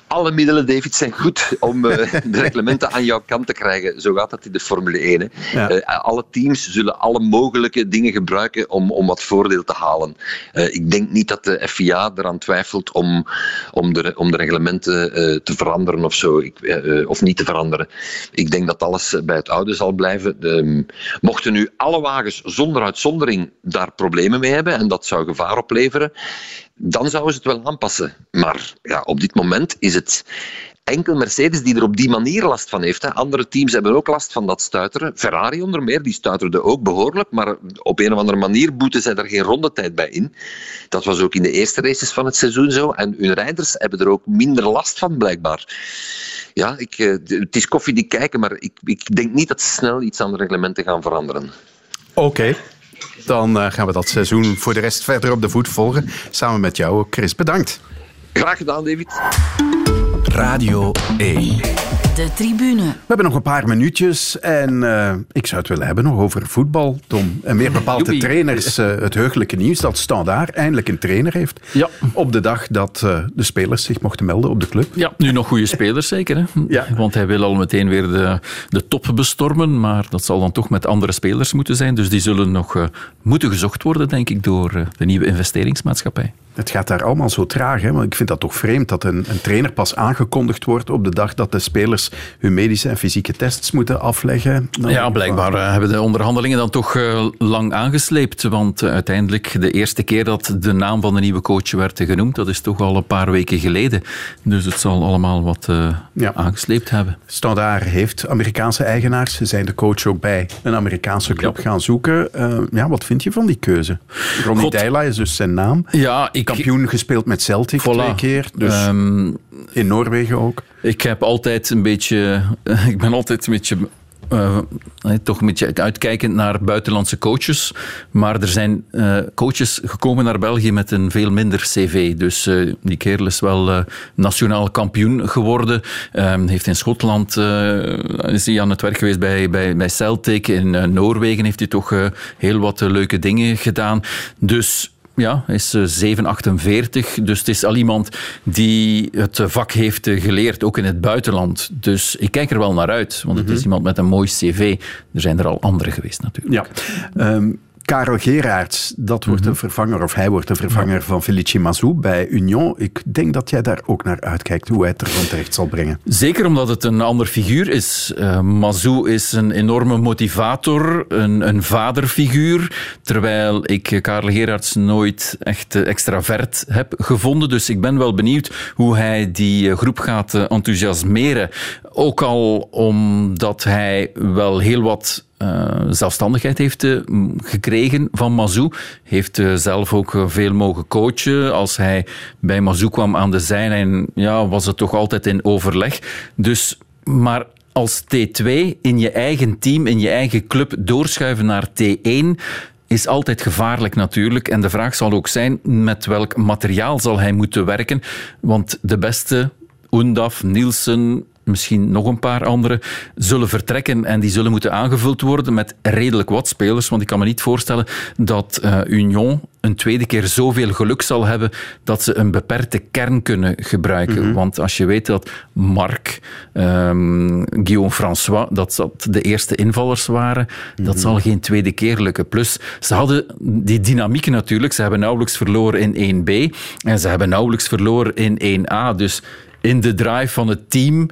Alle middelen, David, zijn goed om uh, de reglementen aan jouw kant te krijgen. Zo gaat dat in de Formule 1. Hè. Ja. Uh, alle teams zullen alle mogelijke dingen gebruiken om, om wat voordeel te halen. Uh, ik denk niet dat de FIA eraan twijfelt om, om, de, om de reglementen te veranderen of zo, ik, of niet te veranderen. Ik denk dat alles bij het oude zal blijven. De, mochten nu alle wagens zonder uitzondering daar problemen mee hebben, en dat zou gevaar opleveren, dan zouden ze het wel aanpassen. Maar ja, op dit moment is het enkel Mercedes die er op die manier last van heeft. Hè. Andere teams hebben ook last van dat stuiteren. Ferrari onder meer, die stuiterde ook behoorlijk, maar op een of andere manier boeten zij er geen rondetijd bij in. Dat was ook in de eerste races van het seizoen zo. En hun rijders hebben er ook minder last van, blijkbaar. Ja, ik, eh, het is koffie die kijken, maar ik, ik denk niet dat ze snel iets aan de reglementen gaan veranderen. Oké. Dan uh, gaan we dat seizoen voor de rest verder op de voet volgen. Samen met jou, Chris. Bedankt. Graag gedaan, David. Radio 1. De tribune. We hebben nog een paar minuutjes en uh, ik zou het willen hebben nog over voetbal, Tom. En meer bepaald de trainers. Uh, het heugelijke nieuws dat Standaard eindelijk een trainer heeft. Ja. Op de dag dat uh, de spelers zich mochten melden op de club. Ja, nu nog goede spelers zeker. Hè? Ja. Want hij wil al meteen weer de, de top bestormen, maar dat zal dan toch met andere spelers moeten zijn. Dus die zullen nog moeten gezocht worden, denk ik, door de nieuwe investeringsmaatschappij. Het gaat daar allemaal zo traag. Hè? Want ik vind dat toch vreemd dat een, een, trainer pas aangekondigd wordt op de dag dat de spelers hun medische en fysieke tests moeten afleggen. Nou, ja, blijkbaar uh, hebben de onderhandelingen dan toch uh, lang aangesleept. Want uh, uiteindelijk, de eerste keer dat de naam van de nieuwe coach werd genoemd, dat is toch al een paar weken geleden. Dus het zal allemaal wat ja. aangesleept hebben. Standaard heeft Amerikaanse eigenaars. Ze zijn de coach ook bij een Amerikaanse club ja. gaan zoeken. ja, wat vind je van die keuze? Ronnie Deila is dus zijn naam. Ja, ik kampioen gespeeld met Celtic voilà. twee keer. Dus um, in Noorwegen ook. Ik heb altijd een beetje... Ik ben altijd een beetje... Uh, toch een beetje uitkijkend naar buitenlandse coaches. Maar er zijn uh, coaches gekomen naar België met een veel minder cv. Dus uh, die kerel is wel nationaal kampioen geworden. heeft in Schotland is hij aan het werk geweest bij, bij, bij Celtic. In Noorwegen heeft hij toch heel wat leuke dingen gedaan. Dus ja, hij is 748. Dus het is al iemand die het vak heeft geleerd, ook in het buitenland. Dus ik kijk er wel naar uit, want het is iemand met een mooi cv. Er zijn er al andere geweest natuurlijk. Ja. Um, Karel Geraerts, dat wordt de vervanger, of hij wordt de vervanger van Felice Mazou bij Union. Ik denk dat jij daar ook naar uitkijkt, hoe hij het ervan terecht zal brengen. Zeker omdat het een ander figuur is. Uh, Mazou is een enorme motivator, een, een vaderfiguur, terwijl ik Karel Geraerts nooit echt extravert heb gevonden. Dus ik ben wel benieuwd hoe hij die groep gaat enthousiasmeren. Ook al omdat hij wel heel wat uh, zelfstandigheid heeft uh, gekregen van Mazou. Heeft uh, zelf ook veel mogen coachen. Als hij bij Mazou kwam aan de zijlijn, ja, was het toch altijd in overleg. Dus, maar als T2 in je eigen team, in je eigen club doorschuiven naar T1 is altijd gevaarlijk natuurlijk. En de vraag zal ook zijn met welk materiaal zal hij moeten werken. Want de beste, Undaf, Nielsen, misschien nog een paar andere, zullen vertrekken en die zullen moeten aangevuld worden met redelijk wat spelers. Want ik kan me niet voorstellen dat uh, Union een tweede keer zoveel geluk zal hebben dat ze een beperkte kern kunnen gebruiken. Mm -hmm. Want als je weet dat Marc, um, Guillaume François, dat dat de eerste invallers waren, mm -hmm. dat zal geen tweede keer lukken. Plus, ze hadden die dynamiek natuurlijk. Ze hebben nauwelijks verloren in 1B en ze hebben nauwelijks verloren in 1A. Dus in de drive van het team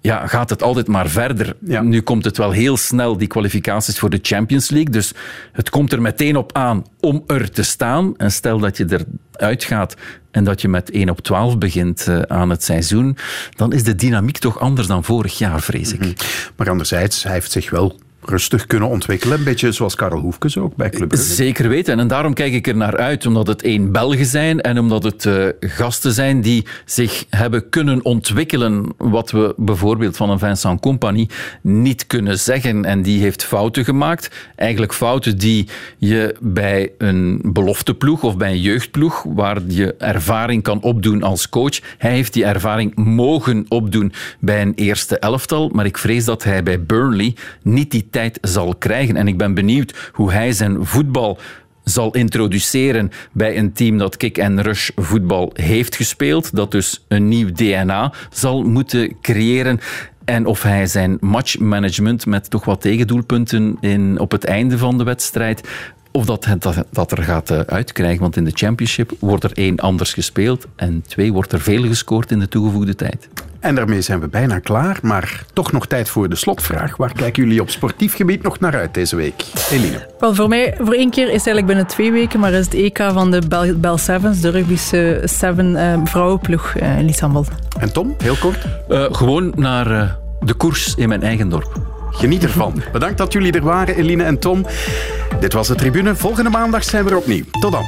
ja, gaat het altijd maar verder. Ja. Nu komt het wel heel snel, die kwalificaties voor de Champions League. Dus het komt er meteen op aan om er te staan. En stel dat je eruit gaat en dat je met 1 op 12 begint uh, aan het seizoen, dan is de dynamiek toch anders dan vorig jaar, vrees ik. Mm -hmm. Maar anderzijds, hij heeft zich wel rustig kunnen ontwikkelen. Een beetje zoals Karel Hoefkes ook bij Club. Zeker weten. En daarom kijk ik er naar uit. Omdat het één Belgen zijn en omdat het uh, gasten zijn die zich hebben kunnen ontwikkelen. Wat we bijvoorbeeld van een Vincent Compagnie niet kunnen zeggen. En die heeft fouten gemaakt. Eigenlijk fouten die je bij een belofteploeg of bij een jeugdploeg, waar je ervaring kan opdoen als coach. Hij heeft die ervaring mogen opdoen bij een eerste elftal. Maar ik vrees dat hij bij Burnley niet die zal krijgen. En ik ben benieuwd hoe hij zijn voetbal zal introduceren bij een team dat kick-and-rush voetbal heeft gespeeld. Dat dus een nieuw DNA zal moeten creëren. En of hij zijn matchmanagement met toch wat tegendoelpunten in, op het einde van de wedstrijd of dat, dat, dat er gaat eh, uitkrijgen. Want in de Championship wordt er één anders gespeeld en twee wordt er veel gescoord in de toegevoegde tijd. En daarmee zijn we bijna klaar, maar toch nog tijd voor de slotvraag. Waar kijken jullie op sportief gebied nog naar uit deze week? Eline. Wel, voor mij, voor één keer is het eigenlijk binnen twee weken, maar is het EK van de Bell, Bell Sevens, de rugbysche Seven uh, vrouwenploeg uh, in Lisambol. En Tom, heel kort? Uh, gewoon naar de koers in mijn eigen dorp. Geniet ervan. Bedankt dat jullie er waren, Eline en Tom. Dit was de tribune. Volgende maandag zijn we er opnieuw. Tot dan.